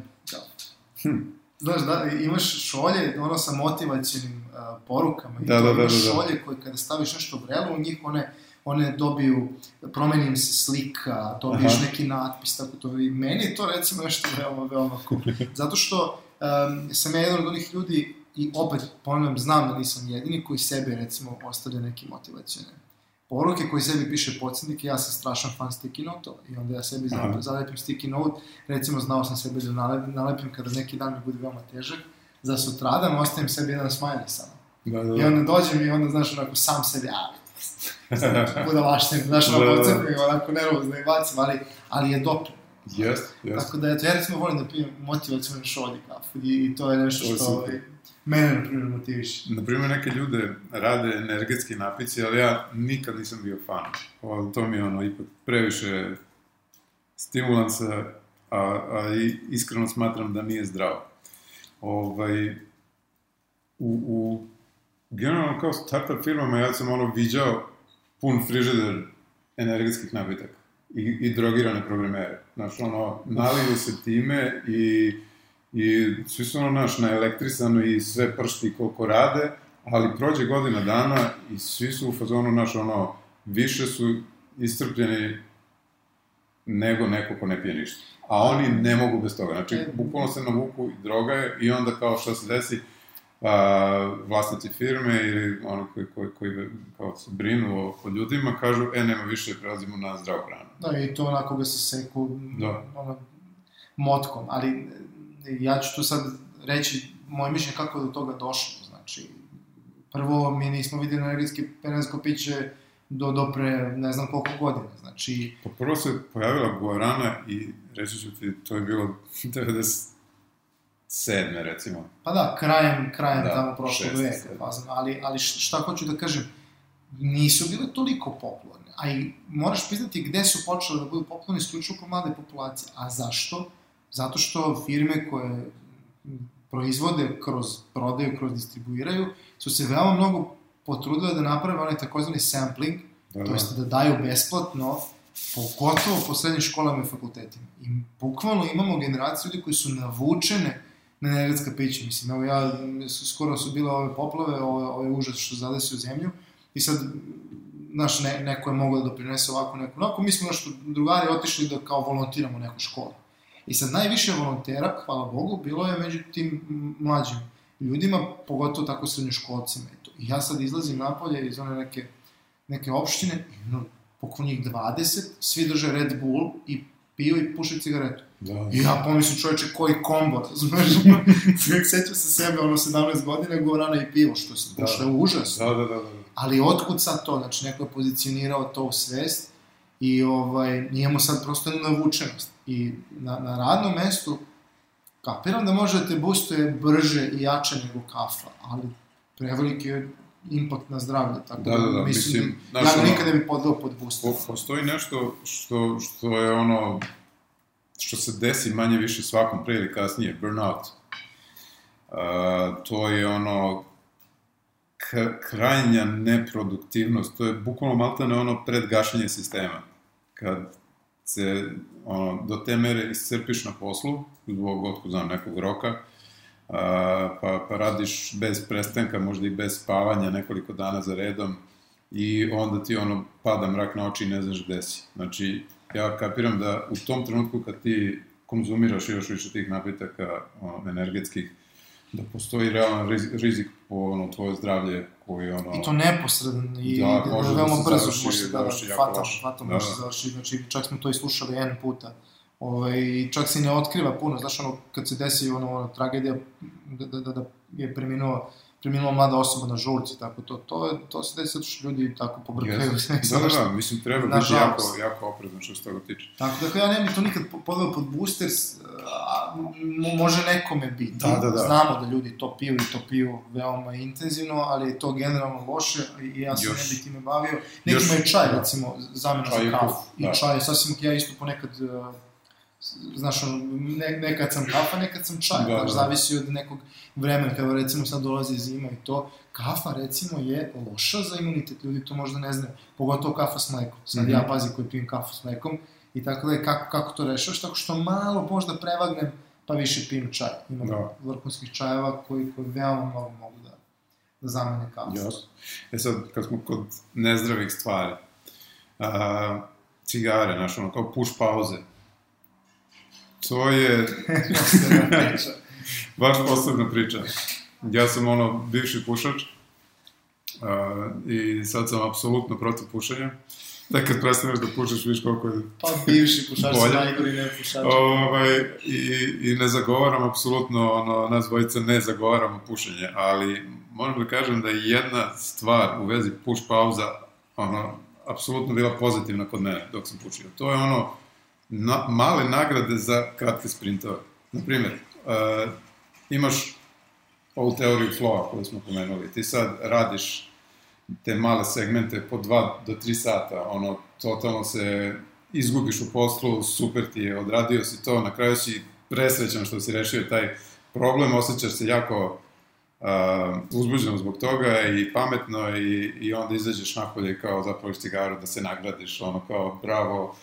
Hm. Znaš, da, imaš šolje, ono sa motivacijnim uh, porukama, i Da, to da, da, imaš da, da. šolje koje kada staviš nešto u vrelu, u njih one, one dobiju, promeni im se slika, dobiješ Aha. neki natpis, tako to. I meni je to recimo nešto veoma, veoma cool. Zato što um, sam ja jedan od onih ljudi, i opet ponavljam, znam da nisam jedini koji sebe recimo ostavlja neke motivacijone poruke koji sebi piše podsjetnike, ja sam strašan fan sticky notova i onda ja sebi Aha. zalepim sticky note, recimo znao sam sebi da nalepim, nalepim kada neki dan mi bude veoma težak, za sutradan ostavim sebi jedan smiley samo. Da, da, I da. onda dođem i onda, znaš, onako, sam sebi, a, budalaštim, znaš, Da, ono, da, da. pocepim, onako, nervozno i bacim, ali, ali je dobro. Jest, jest. Tako da, eto, ja recimo volim da pijem motivacijone šolje kafu i, i to je nešto To je ovaj, mene, na primjer, motiviše. Naprimjer, neke ljude rade energetski napici, ali ja nikad nisam bio fan. O, to mi je ono, ipak previše stimulansa, a, a iskreno smatram da nije zdravo. Ovaj, u, u generalno kao startup firmama ja sam ono viđao pun frižider energetskih napitaka i, i drogirane programere. Znaš, ono, naliju se time i, i svi su ono, naš, naelektrisano i sve pršti koliko rade, ali prođe godina dana i svi su u fazonu, naš, ono, više su iscrpljeni nego neko ko ne pije ništa. A oni ne mogu bez toga. Znači, E. bukvalno se navuku i droga je i onda kao što se desi, a, vlasnici firme ili ono koji, koji, koji kao se brinu o, o ljudima kažu, e, nema više, prelazimo na zdravu hranu. Da, i to onako ga se seku Da. ono, motkom, ali ja ću tu sad reći moje mišljenje kako je do toga došlo, znači, prvo mi nismo videli energetski energetsko piće do, do pre ne znam koliko godina, znači, Pa prvo se pojavila Guarana i reći ću ti, to je bilo 97. recimo. pa da, krajem, krajem Da, tamo prošlog veka, sedme. fazon, ali, ali š- šta hoću da kažem, nisu bile toliko popularne, a i moraš priznati gde su počele da budu popularne isključivo po mlade populacije, a zašto? Zato što firme koje proizvode kroz prodaju, kroz distribuiraju, su se veoma mnogo potrudile da naprave onaj takozvani sampling, Da, to jest da daju besplatno, pogotovo po srednjim školama i fakultetima. I bukvalno imamo generaciju ljudi koji su navučene na energetska pića. Mislim, evo ja, skoro su bile ove poplave, ove, ove užas što zadesio zemlju, i sad, znaš, ne, neko je mogao da doprinese ovako, neko onako, mi smo nešto drugari otišli da kao volontiramo u nekoj školi. I sad najviše volontera, hvala Bogu, bilo je među tim mlađim ljudima, pogotovo tako srednjoškolcima. I, to. I ja sad izlazim napolje iz one neke, neke opštine, i no, oko njih 20, svi drže Red Bull i piju i puše cigaretu. da. I ja pomislim čoveče koji kombo, razumeš? Sećam se sebe, ono 17 godina, govorana i pivo, što, se, Da. što je užas. Da, da, da, da. Ali otkud sad to? Znači, neko je pozicionirao to u svest i ovaj, imamo sad prosto jednu navučenost. I na, na radnom mestu kapiram da može da te boostuje brže i jače nego kafa, ali preveliki je impakt na zdravlje, tako Da, da, da, mislim, mislim, da, znaš, ja ga nikad ne bi podao pod booster. Po, postoji nešto što, što je ono, što se desi manje više svakom pre ili kasnije, burnout. Uh, to je ono, krajnja neproduktivnost, to je bukvalno maltene ono pred gašenje sistema. Kad se ono, do te mere iscrpiš na poslu, zbog, otko znam, nekog roka, a, pa, pa radiš bez prestanka, možda i bez spavanja nekoliko dana za redom i onda ti ono pada mrak na oči i ne znaš gde si. Znači, ja kapiram da u tom trenutku kad ti konzumiraš još više tih napitaka ono, energetskih, da postoji realan rizik po ono, tvoje zdravlje koji ono... I to neposredan i Da, da, može da veoma se brzo završi, može se da, da fatalno, fatalno Da, može da. završi, znači čak smo to i slušali jedan puta. Ovaj, i čak se i ne otkriva puno, znaš ono, kad se desi ono, ono tragedija da, da, da, da je preminuo preminula mlada osoba na žurci, tako to, to, je, to se desi zato što ljudi tako pobrkaju. Jeste. Da, da, da, mislim, treba biti Nažalost. jako, jako oprezan što se toga tiče. Tako da ja ne bi to nikad po- podveo pod booster, a, može nekome biti. Da, da, da. Znamo da ljudi to piju i to piju veoma intenzivno, ali je to generalno loše i ja se Još- ne bi time bavio. Nekima još- je čaj, recimo, zamena Čaj je za kafu. cool, I da. čaj je sasvim, ja isto ponekad, znaš, ono, ne, nekad sam kafa, nekad sam čaj, Da, znaš, da. zavisi od nekog vremena, kada recimo sad dolazi zima i to, kafa recimo je loša za imunitet, ljudi to možda ne znaju, pogotovo kafa s mlekom. Sad Mhm. ja pazi koji pijem kafu s mlekom i tako da je, kako, kako to rešavaš, tako što malo možda prevagnem, pa više pijem čaj. Imam Da. vrhunskih čajeva koji, koji veoma mnogo mogu da, da zamene kafu. Jasno. E sad, kad smo kod nezdravih stvari, a, cigare, znaš, ono, kao push pauze, to je priča. baš posebna priča. Ja sam, ono, bivši pušač a, i sad sam apsolutno protiv pušenja. Tek kad prestaneš da pušaš, vidiš koliko je Pa bivši pušač su Bolje. najgori ne pušači. Ovaj, i, I ne zagovaram, apsolutno, ono, nas dvojica ne zagovaramo pušenje, ali moram da kažem da je jedna stvar u vezi push pauza, ono, apsolutno bila pozitivna kod mene dok sam pušio. To je ono, na, male nagrade za kratke sprintove. Naprimjer, uh, imaš ovu teoriju flowa koju smo pomenuli. Ti sad radiš te male segmente po 2 do 3 sata, ono, totalno se izgubiš u poslu, super ti je, odradio si to, na kraju si presrećan što si rešio taj problem, osjećaš se jako uh, uzbuđeno zbog toga i pametno i, i onda izađeš napolje kao zapališ cigaru da se nagradiš, ono kao bravo,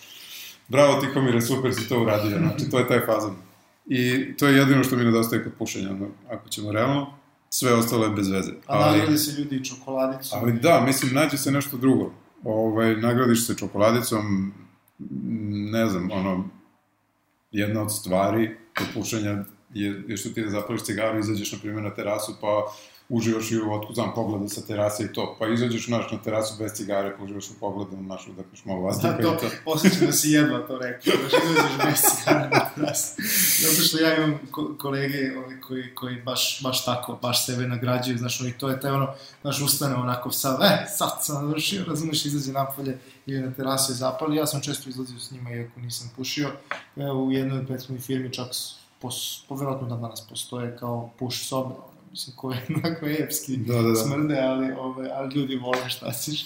bravo Tihomire, super si to uradio, znači to je taj fazan. I to je jedino što mi nedostaje kod pušenja, ako ćemo realno, sve ostalo je bez veze. A nagrade se ljudi čokoladicom. Ali da, mislim, nađe se nešto drugo. Ovaj, nagradiš se čokoladicom, ne znam, ono, jedna od stvari kod pušenja je, je što ti da zapališ cigaru, izađeš, na primjer, na terasu, pa uživaš i u, otko znam, pogleda sa terase i to, pa izađeš, znaš, na terasu bez cigare, pa uživaš u pogledu, znaš, udakneš malo Da, vazduha to, i to. osjećam da si jedva to rekao, da izađeš bez cigara na terasu. Zato što ja imam ko kolege ovi, koji, koji baš, baš tako, baš sebe nagrađuju, znaš, i to je taj ono, znaš, ustane onako sad, e, sad sam završio, razumeš, izađe napolje ili na terasu i zapali. Ja sam često izlazio s njima, iako nisam pušio. Evo, u jednoj od prethodnih firmi čak, s- pos, povjerojatno da danas postoje kao push sobe, mislim, koje jednako epski Da, da, da. smrde, ali, ove, ali ljudi vole šta ćeš.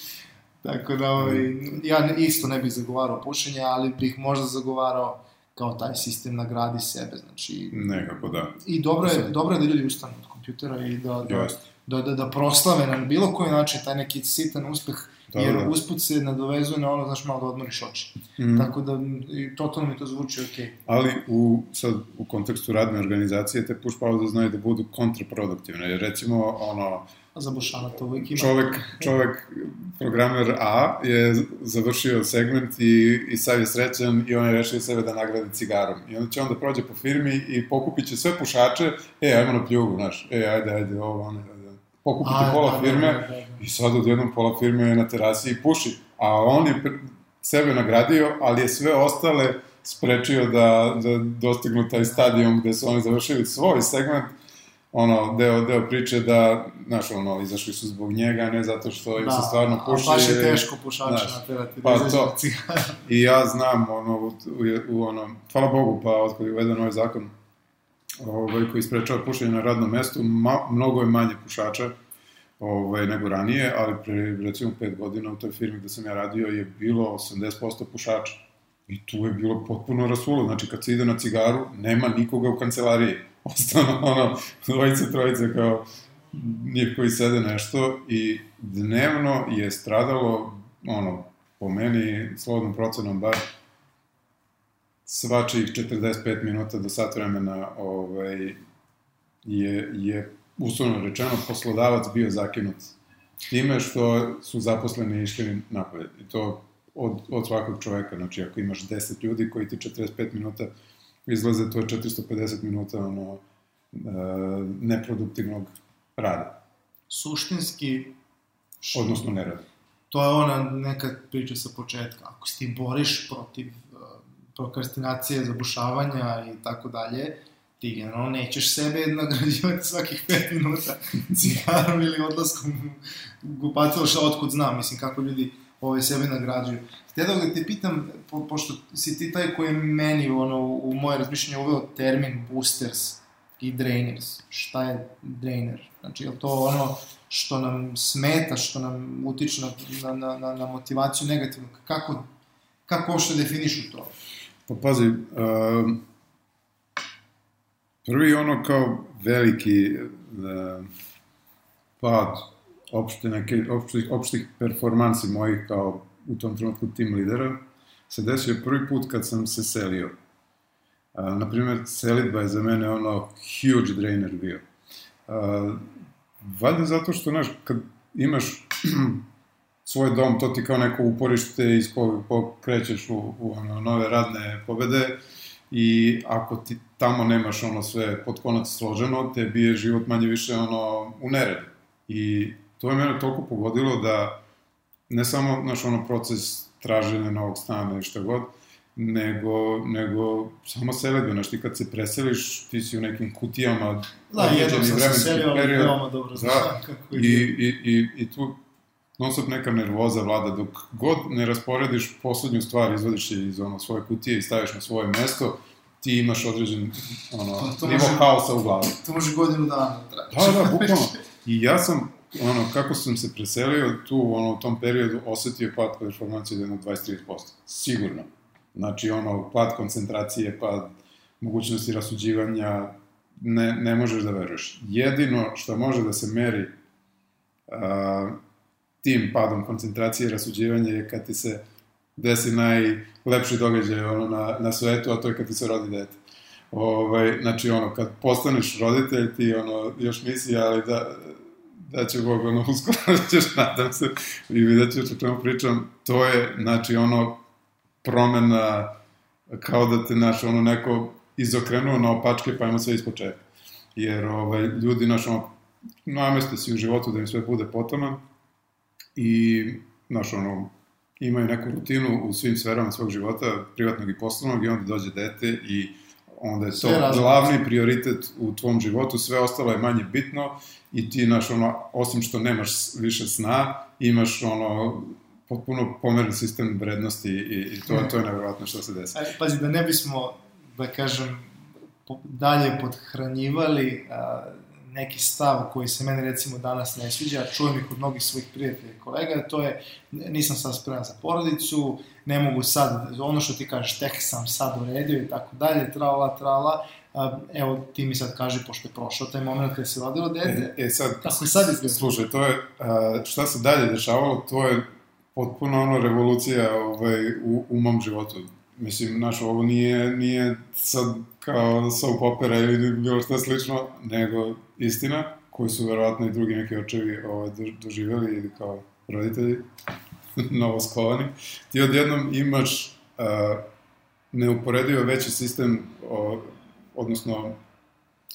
Tako da, ovaj, ja ne- isto ne bih zagovarao pušenje, ali bih možda zagovarao kao taj sistem nagradi sebe, znači... Nekako, da. I dobro je, Sad- dobro je da ljudi ustanu od kompjutera i da, da, da, da, da proslave na bilo koji način taj neki sitan uspeh, Da, jer da. usput se nadovezuje na ono, znaš, malo da odmoriš oči. Mm. Tako da, totalno mi to zvuči okej. Ali u, sad, u kontekstu radne organizacije te push pauze znaju da budu kontraproduktivne, jer recimo, ono, za Bošana to uvijek ima. čovek, čovek, programer A je završio segment i, i sad je srećan i on je rešio sebe da nagradi cigarom. I onda će on da prođe po firmi i pokupit će sve pušače, e, ajmo na pljugu, znaš, e, ajde, ajde, ovo, ono, Pokupiti A, pola da, da, firme da, da, da. i sad odjednom pola firme je na terasi i puši. A on je sebe nagradio, ali je sve ostale sprečio da, da dostignu taj stadion gde su oni završili svoj segment, ono, deo, deo priče da, znaš, ono, izašli su zbog njega, ne zato što im se stvarno puši. Da, baš je teško pušača znaš, naterati pa da to. I ja znam, ono, u, u, u ono, hvala Bogu, pa otkad je uveden ovaj zakon, ovaj, koji sprečava pušenje na radnom mestu, ma, mnogo je manje pušača ovaj, nego ranije, ali pre recimo 5 godina u toj firmi gde sam ja radio je bilo 80% pušača. I tu je bilo potpuno rasulo, znači kad se ide na cigaru, nema nikoga u kancelariji. Ostano ono, dvojice, trojice kao njih koji sede nešto i dnevno je stradalo, ono, po meni, slobodnom procenom bar, svačih 45 minuta do sat vremena ovaj, je, je uslovno rečeno, poslodavac bio zakinut time što su zaposleni išli napolje. I to od, od svakog čoveka, znači ako imaš 10 ljudi koji ti 45 minuta izlaze, to je 450 minuta ono, e, neproduktivnog rada. Suštinski... Odnosno nerada. To je ona neka priča sa početka. Ako se ti boriš protiv prokrastinacije, zabušavanja i tako dalje, ti generalno nećeš sebe nagrađivati svakih 5 minuta cigarom ili odlaskom u kupatilo šta otkud znam, mislim kako ljudi ove sebe nagrađuju. Htio da te pitam, po, pošto si ti taj koji je meni ono, u moje razmišljanje uveo termin boosters i drainers. Šta je drainer? Znači, je to ono što nam smeta, što nam utiče na, na, na, na motivaciju negativno? Kako, kako što definišu to? Pa pazi, uh, prvi ono kao veliki uh, pad opšte neke, opštih, opštih performansi mojih kao u tom trenutku tim lidera se desio prvi put kad sam se selio. Uh, naprimer, selitba je za mene ono huge drainer bio. Uh, valjda zato što, znaš, kad imaš svoj dom, to ti kao neko uporište i pokrećeš u, u ono, nove radne pobede i ako ti tamo nemaš ono sve pod konac složeno, tebi je život manje više ono u neredu. I to je mene toliko pogodilo da ne samo, znaš, ono proces traženja novog stana i šta god, nego, nego samo selebe, znaš, ti kad se preseliš, ti si u nekim kutijama, da, jednom sam se selio, ali veoma dobro znam da, kako je. I, i, i, i tu non stop neka nervoza vlada, dok god ne rasporediš poslednju stvar, izvodiš je iz ono, svoje kutije i staviš na svoje mesto, ti imaš određen ono, pa, nivo može, haosa u glavi. To može godinu dana da. Da, da, bukvalno. I ja sam, ono, kako sam se preselio, tu, ono, u tom periodu osetio pad performancije jednog 23%. Sigurno. Znači, ono, pad koncentracije, pad mogućnosti rasuđivanja, ne, ne možeš da veruješ. Jedino što može da se meri a, tim padom koncentracije i rasuđivanja je kad ti se desi najlepši događaj ono, na, na svetu, a to je kad ti se rodi dete. Ovaj, znači, ono, kad postaneš roditelj, ti, ono, još misli, ali da, da će Bog, ono, uskoro ćeš, nadam se, i vidjet ćeš o čemu pričam, to je, znači, ono, promena, kao da te, naš, ono, neko izokrenuo na opačke, pa ima sve ispočetka. Jer, ovaj, ljudi, naš, ono, nameste si u životu da im sve bude potoman i, naš, ono, imaju neku rutinu u svim sferama svog života, privatnog i poslovnog, i onda dođe dete i onda je to glavni prioritet u tvom životu, sve ostalo je manje bitno i ti, naš, ono, osim što nemaš više sna, imaš, ono, potpuno pomeren sistem vrednosti i, i to, to je nevjerojatno što se desi. Ajde, pazi, da ne bismo, da kažem, dalje podhranjivali a, neki stav koji se meni recimo danas ne sviđa, a čujem ih od mnogih svojih prijatelja i kolega, to je nisam sad spreman za porodicu, ne mogu sad, ono što ti kažeš, tek sam sad uredio i tako dalje, trala, trala, evo ti mi sad kaži, pošto je prošao taj moment kada se rodilo dete, e, e sad, kako sad izgleda? Slušaj, to je, šta se dalje dešavalo, to je potpuno ono revolucija ovaj, u, u mom životu. Mislim, znaš, ovo nije, nije sad kao soap opera ili bilo šta slično, nego istina, koju su verovatno i drugi neki očevi ovaj, doživjeli ili kao roditelji novoskovani. Ti odjednom imaš uh, neuporedivo veći sistem, o, odnosno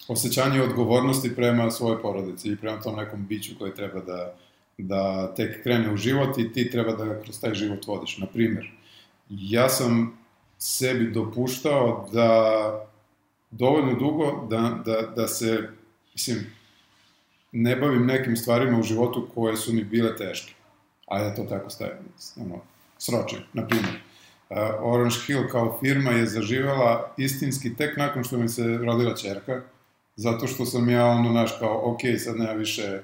osjećanje odgovornosti prema svojoj porodici i prema tom nekom biću koje treba da, da tek krene u život i ti treba da kroz taj život vodiš. Na primjer, ja sam sebi dopuštao da dovoljno dugo da, da, da se, mislim, ne bavim nekim stvarima u životu koje su mi bile teške. A ja to tako stavim, ono, sročim, na primjer. Orange Hill kao firma je zaživela istinski tek nakon što mi se rodila čerka, zato što sam ja ono, naš, kao, ok, sad nema više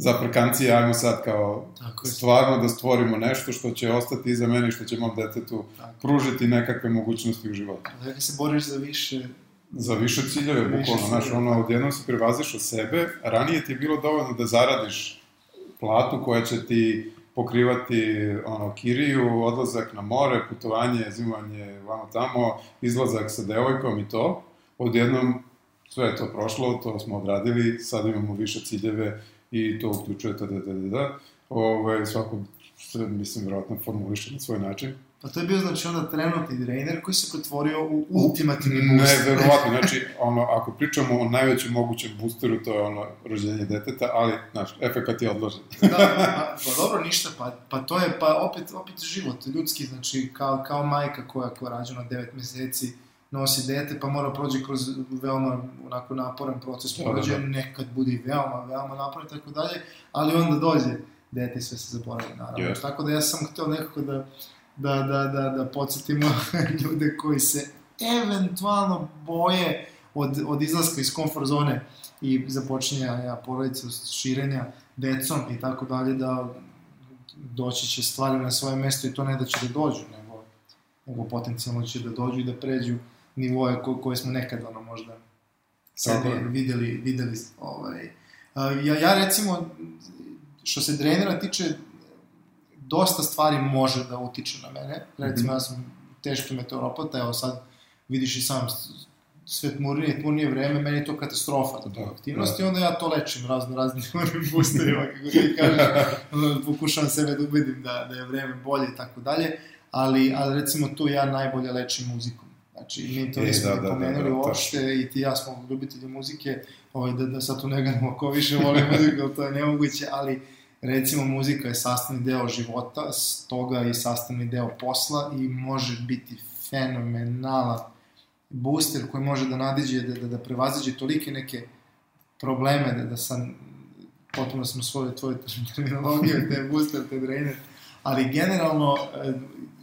zaprkancije, ajmo sad kao Tako je. stvarno da stvorimo nešto što će ostati iza mene i što će mom detetu Tako. pružiti nekakve mogućnosti u životu. Dakle se boriš za više... Za više ciljeve, Više bukvalno, znaš, ono, odjednom se prevaziš od sebe, ranije ti je bilo dovoljno da zaradiš platu koja će ti pokrivati ono, kiriju, odlazak na more, putovanje, zimovanje, vamo tamo, izlazak sa devojkom i to. Odjednom sve je to prošlo, to smo odradili, sad imamo više ciljeve i to uključuje da, da, da, da, da. Ove, svako se, mislim, vjerojatno formuliše na svoj način. Pa to je bio znači onda trenutni drainer koji se pretvorio u ultimativni booster. Ne, verovatno, znači, ono, ako pričamo o najvećem mogućem boosteru, to je ono, rođenje deteta, ali, znaš, efekat je odložen. da, pa, pa dobro, ništa, pa, pa to je, pa opet, opet život, ljudski, znači, kao, kao majka koja, koja rađa na 9 meseci, nosi dete, pa mora prođe kroz veoma onako naporan proces Da, da, da. nekad bude i veoma, veoma naporan i tako dalje, ali onda dođe dete i sve se zaboravi, naravno. Jeste. Tako da ja sam htio nekako da, da, da, da, da podsjetimo ljude koji se eventualno boje od, od izlaska iz komfort zone i započinjanja porodice, širenja decom i tako dalje, da doći će stvari na svoje mesto i to ne da će da dođu, nego, nego potencijalno će da dođu i da pređu nivoje ko, koje smo nekad ono možda je. videli, videli ovaj. Ja, ja recimo, što se trenera tiče, dosta stvari može da utiče na mene. Recimo, Mhm. ja sam teški meteoropata, evo sad vidiš i sam s- sve tmurnije tmurnije vreme, meni je to katastrofa da to Da, aktivnosti, onda ja to lečim razno raznim boosterima, kako ti kažeš, pokušavam sebe da ubedim da, da je vreme bolje i tako dalje, ali, ali recimo tu ja najbolje lečim muzikom. Znači, mi to E, nismo da, da, da, pomenuli da, uopšte i ti ja smo ljubitelji muzike, ovaj, da, da sad tu ne ganemo ko više voli muziku, to je nemoguće, ali recimo muzika je sastavni deo života, stoga i sastavni deo posla i može biti fenomenalan booster koji može da nadiđe, da, da, da prevaziđe tolike neke probleme, da, da sam, potpuno sam svoju tvoju terminologiju, te booster, te drainer, ali generalno e,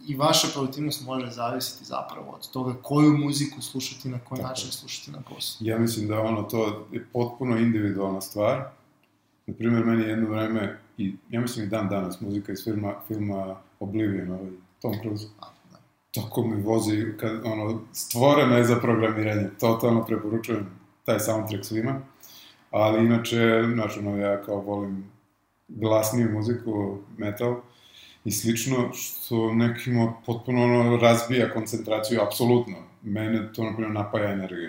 i vaša produktivnost može zavisiti zapravo od toga koju muziku slušati, na koji Tako način slušati na poslu. Ja mislim da ono, to je potpuno individualna stvar. Naprimjer, meni je jedno vreme, i ja mislim i dan danas, muzika iz filma, filma Oblivion, ovaj, Tom Cruise, A, da. tako mi vozi, kad, ono, stvorena je za programiranje, totalno preporučujem taj soundtrack svima, ali inače, znači, ono, ja kao volim glasniju muziku, metal i slično, što nekima potpuno ono, razbija koncentraciju, apsolutno. Mene to, na primjer, napaja energiju.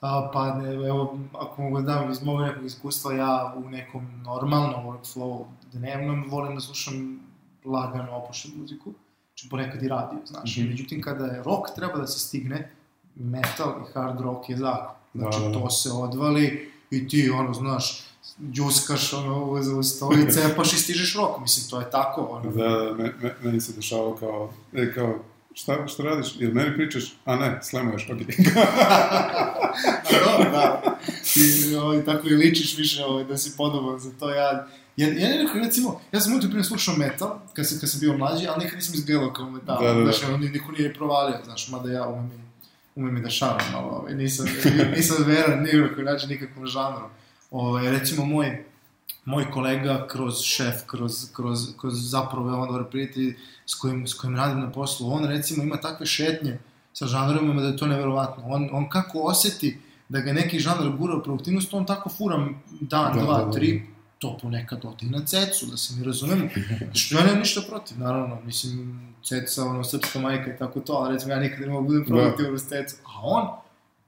A, pa ne, evo, ako mogu da dam iz mog nekog iskustva, ja u nekom normalnom workflowu dnevnom volim da slušam lagano opuštenu muziku, znači ponekad i radio, znaš. Mhm. Međutim, kada je rock treba da se stigne, metal i hard rock je zakon. Znači, Da, da, da. to se odvali i ti, ono, znaš, džuskaš, ono, uz, uz stoli, cepaš i stižeš rock. Mislim, to je tako, ono. Da, me, me, meni se dešavalo kao, e, kao, šta, šta radiš? Jel meni pričaš? A ne, slemuješ, ok. A dobro, da. Ti ovaj, tako i ličiš više ovaj, da si podoban za to. Ja, ja, ja nekako, recimo, ja sam uvijek prije slušao metal, kad sam, kad sam bio mlađi, ali nikad nisam izgledao kao metal. Da, da, da. Znaš, ono, ni- niko nije provalio, znaš, mada ja umem i, umem i da šaram malo, ovaj, nisam, nisam veran ni na koji način nikakvom žanru. Ovaj, recimo, moj, moj kolega kroz šef, kroz, kroz, kroz zapravo veoma dobar prijatelj s kojim, s kojim radim na poslu, on recimo ima takve šetnje sa žanrovima da je to neverovatno. On, on kako oseti da ga neki žanr gura u produktivnost, on tako fura dan, Da, dva, da, da. tri, to ponekad ode i na cecu, da se mi razumemo. Što ja nemam ništa protiv, naravno, mislim, ceca, ono, srpska majka i tako to, ali recimo ja nikada ne mogu budem Da. produktivan uz cecu. A on,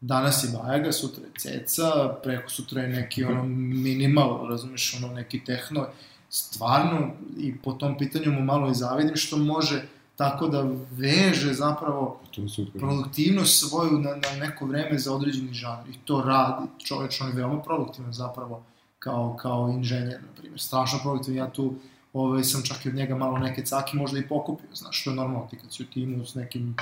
danas je Bajaga, sutra je ceca, preko sutra je neki ono minimal, razumeš, ono neki tehno, stvarno i po tom pitanju mu malo i zavidim što može tako da veže zapravo super. produktivnost svoju na, na neko vreme za određeni žanr i to radi. Čoveč, on je veoma produktivan zapravo kao, kao inženjer, na primjer. Strašno produktivan, ja tu ovaj, sam čak i od njega malo neke caki možda i pokupio, znaš, što je normalno, ti kad si u timu s nekim,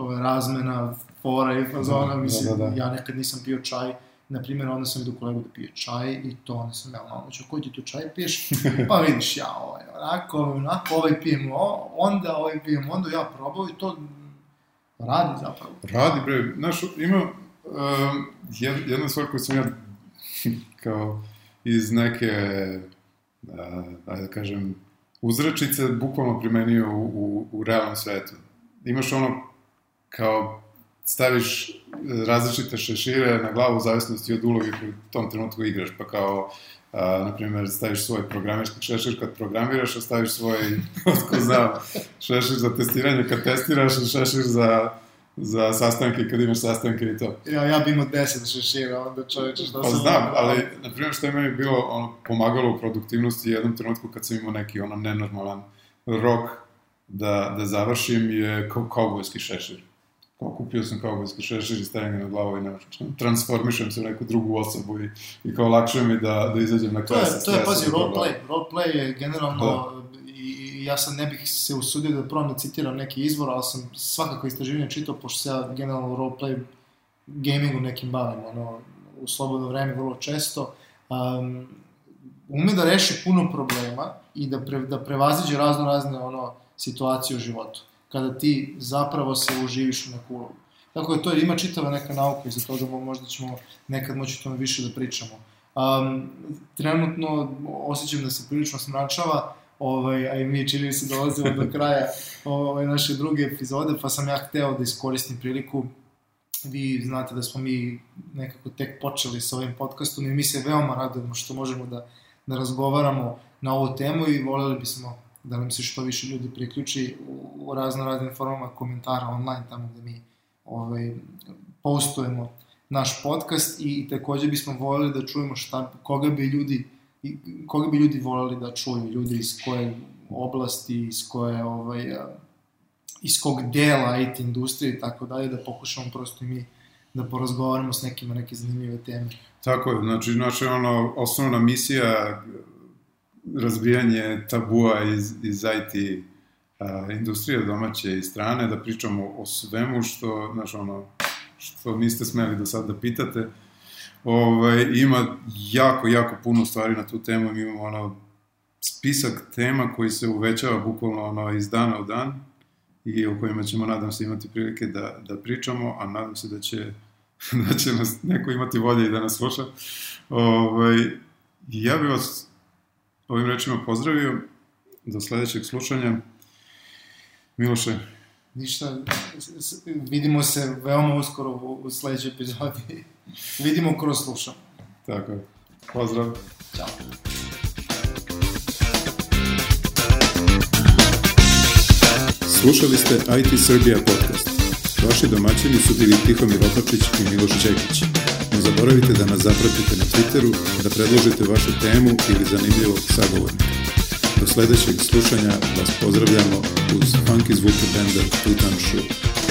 to je razmena, fora i fazona, Da, mislim, da, da. ja nekad nisam pio čaj na primjer, onda sam vidio kolegu da pije čaj i to onda sam ja malo ću, koji ti tu čaj piješ? Pa vidiš, ja ovaj, onako, onako, ovaj pijem o, onda, ovaj pijem onda, ja probao i to radi zapravo. Radi, bre, znaš, ima um, jedna stvar koju sam ja kao iz neke, uh, ajde da kažem, uzračice bukvalno primenio u, u, u realnom svetu. Imaš ono kao staviš različite šešire na glavu u zavisnosti od uloge koju u tom trenutku igraš, pa kao a, na primjer, staviš svoj programerski šešir kad programiraš, a staviš svoj, otko znam, šešir za testiranje kad testiraš, a šešir za za sastanke, kad imaš sastanke i to. Ja, ja bi imao deset šešira, onda čoveče šta pa, sam... znam, ali, na primjer, što je meni bilo ono, pomagalo u produktivnosti jednom trenutku kad sam imao neki ono nenormalan rok da, da završim je kao kaubojski šešir. Kao kupio sam kaubojski šešir i stavim ga na glavu i nešto. Transformišem se u neku drugu osobu i, i kao lakše mi da, da izađem na kraj sa To je, pazi, roleplay. Roleplay je generalno da ja sad ne bih se usudio da probam da citiram neki izvor, ali sam svakako istraživanje čitao, pošto se ja generalno roleplay gamingu nekim bavim, ono, u slobodno vreme vrlo često, um, ume da reši puno problema i da, pre, da prevaziđe razno razne ono, situacije u životu, kada ti zapravo se uživiš u neku ulogu. Tako da to ima čitava neka nauka i za toga možda ćemo nekad moći o tome više da pričamo. Um, trenutno osjećam da se prilično smračava, ovaj, a i mi čini se dolazimo do kraja ovaj, naše druge epizode, pa sam ja hteo da iskoristim priliku vi znate da smo mi nekako tek počeli sa ovim podcastom i mi se veoma radujemo što možemo da, da razgovaramo na ovu temu i voljeli bismo da nam se što više ljudi priključi u, razno raznim formama komentara online, tamo gde mi ovaj, postujemo naš podcast i, takođe bismo voljeli da čujemo šta, koga bi ljudi koga bi ljudi voleli da čuju, ljudi iz koje oblasti, iz koje ovaj, iz kog dela IT industrije i tako dalje, da pokušamo prosto i mi da porazgovaramo s nekima neke zanimljive teme. Tako je, znači naša ono, osnovna misija razbijanje tabua iz, iz IT a, industrije domaće i strane, da pričamo o svemu što, znači ono, što niste smeli do sad da pitate, Ovaj, ima jako, jako puno stvari na tu temu. Mi imamo ono, spisak tema koji se uvećava bukvalno ono, iz dana u dan i o kojima ćemo, nadam se, imati prilike da, da pričamo, a nadam se da će, da će nas neko imati volje i da nas sluša. Ovaj, ja bih vas ovim rečima pozdravio do sledećeg slušanja. Miloše, Ništa, vidimo se veoma uskoro u sledećoj epizodi. vidimo kroz slušam. Tako je. Pozdrav. Ćao. Slušali ste IT Srbija podcast. Vaši domaćini su bili Tihomir Opačić i Miloš Čekić. Ne zaboravite da nas zapratite na Twitteru, da predložite vašu temu ili zanimljivog sagovornika. Do sledećeg slušanja vas pozdravljamo uz funky zvuke benda Tutan Shoe.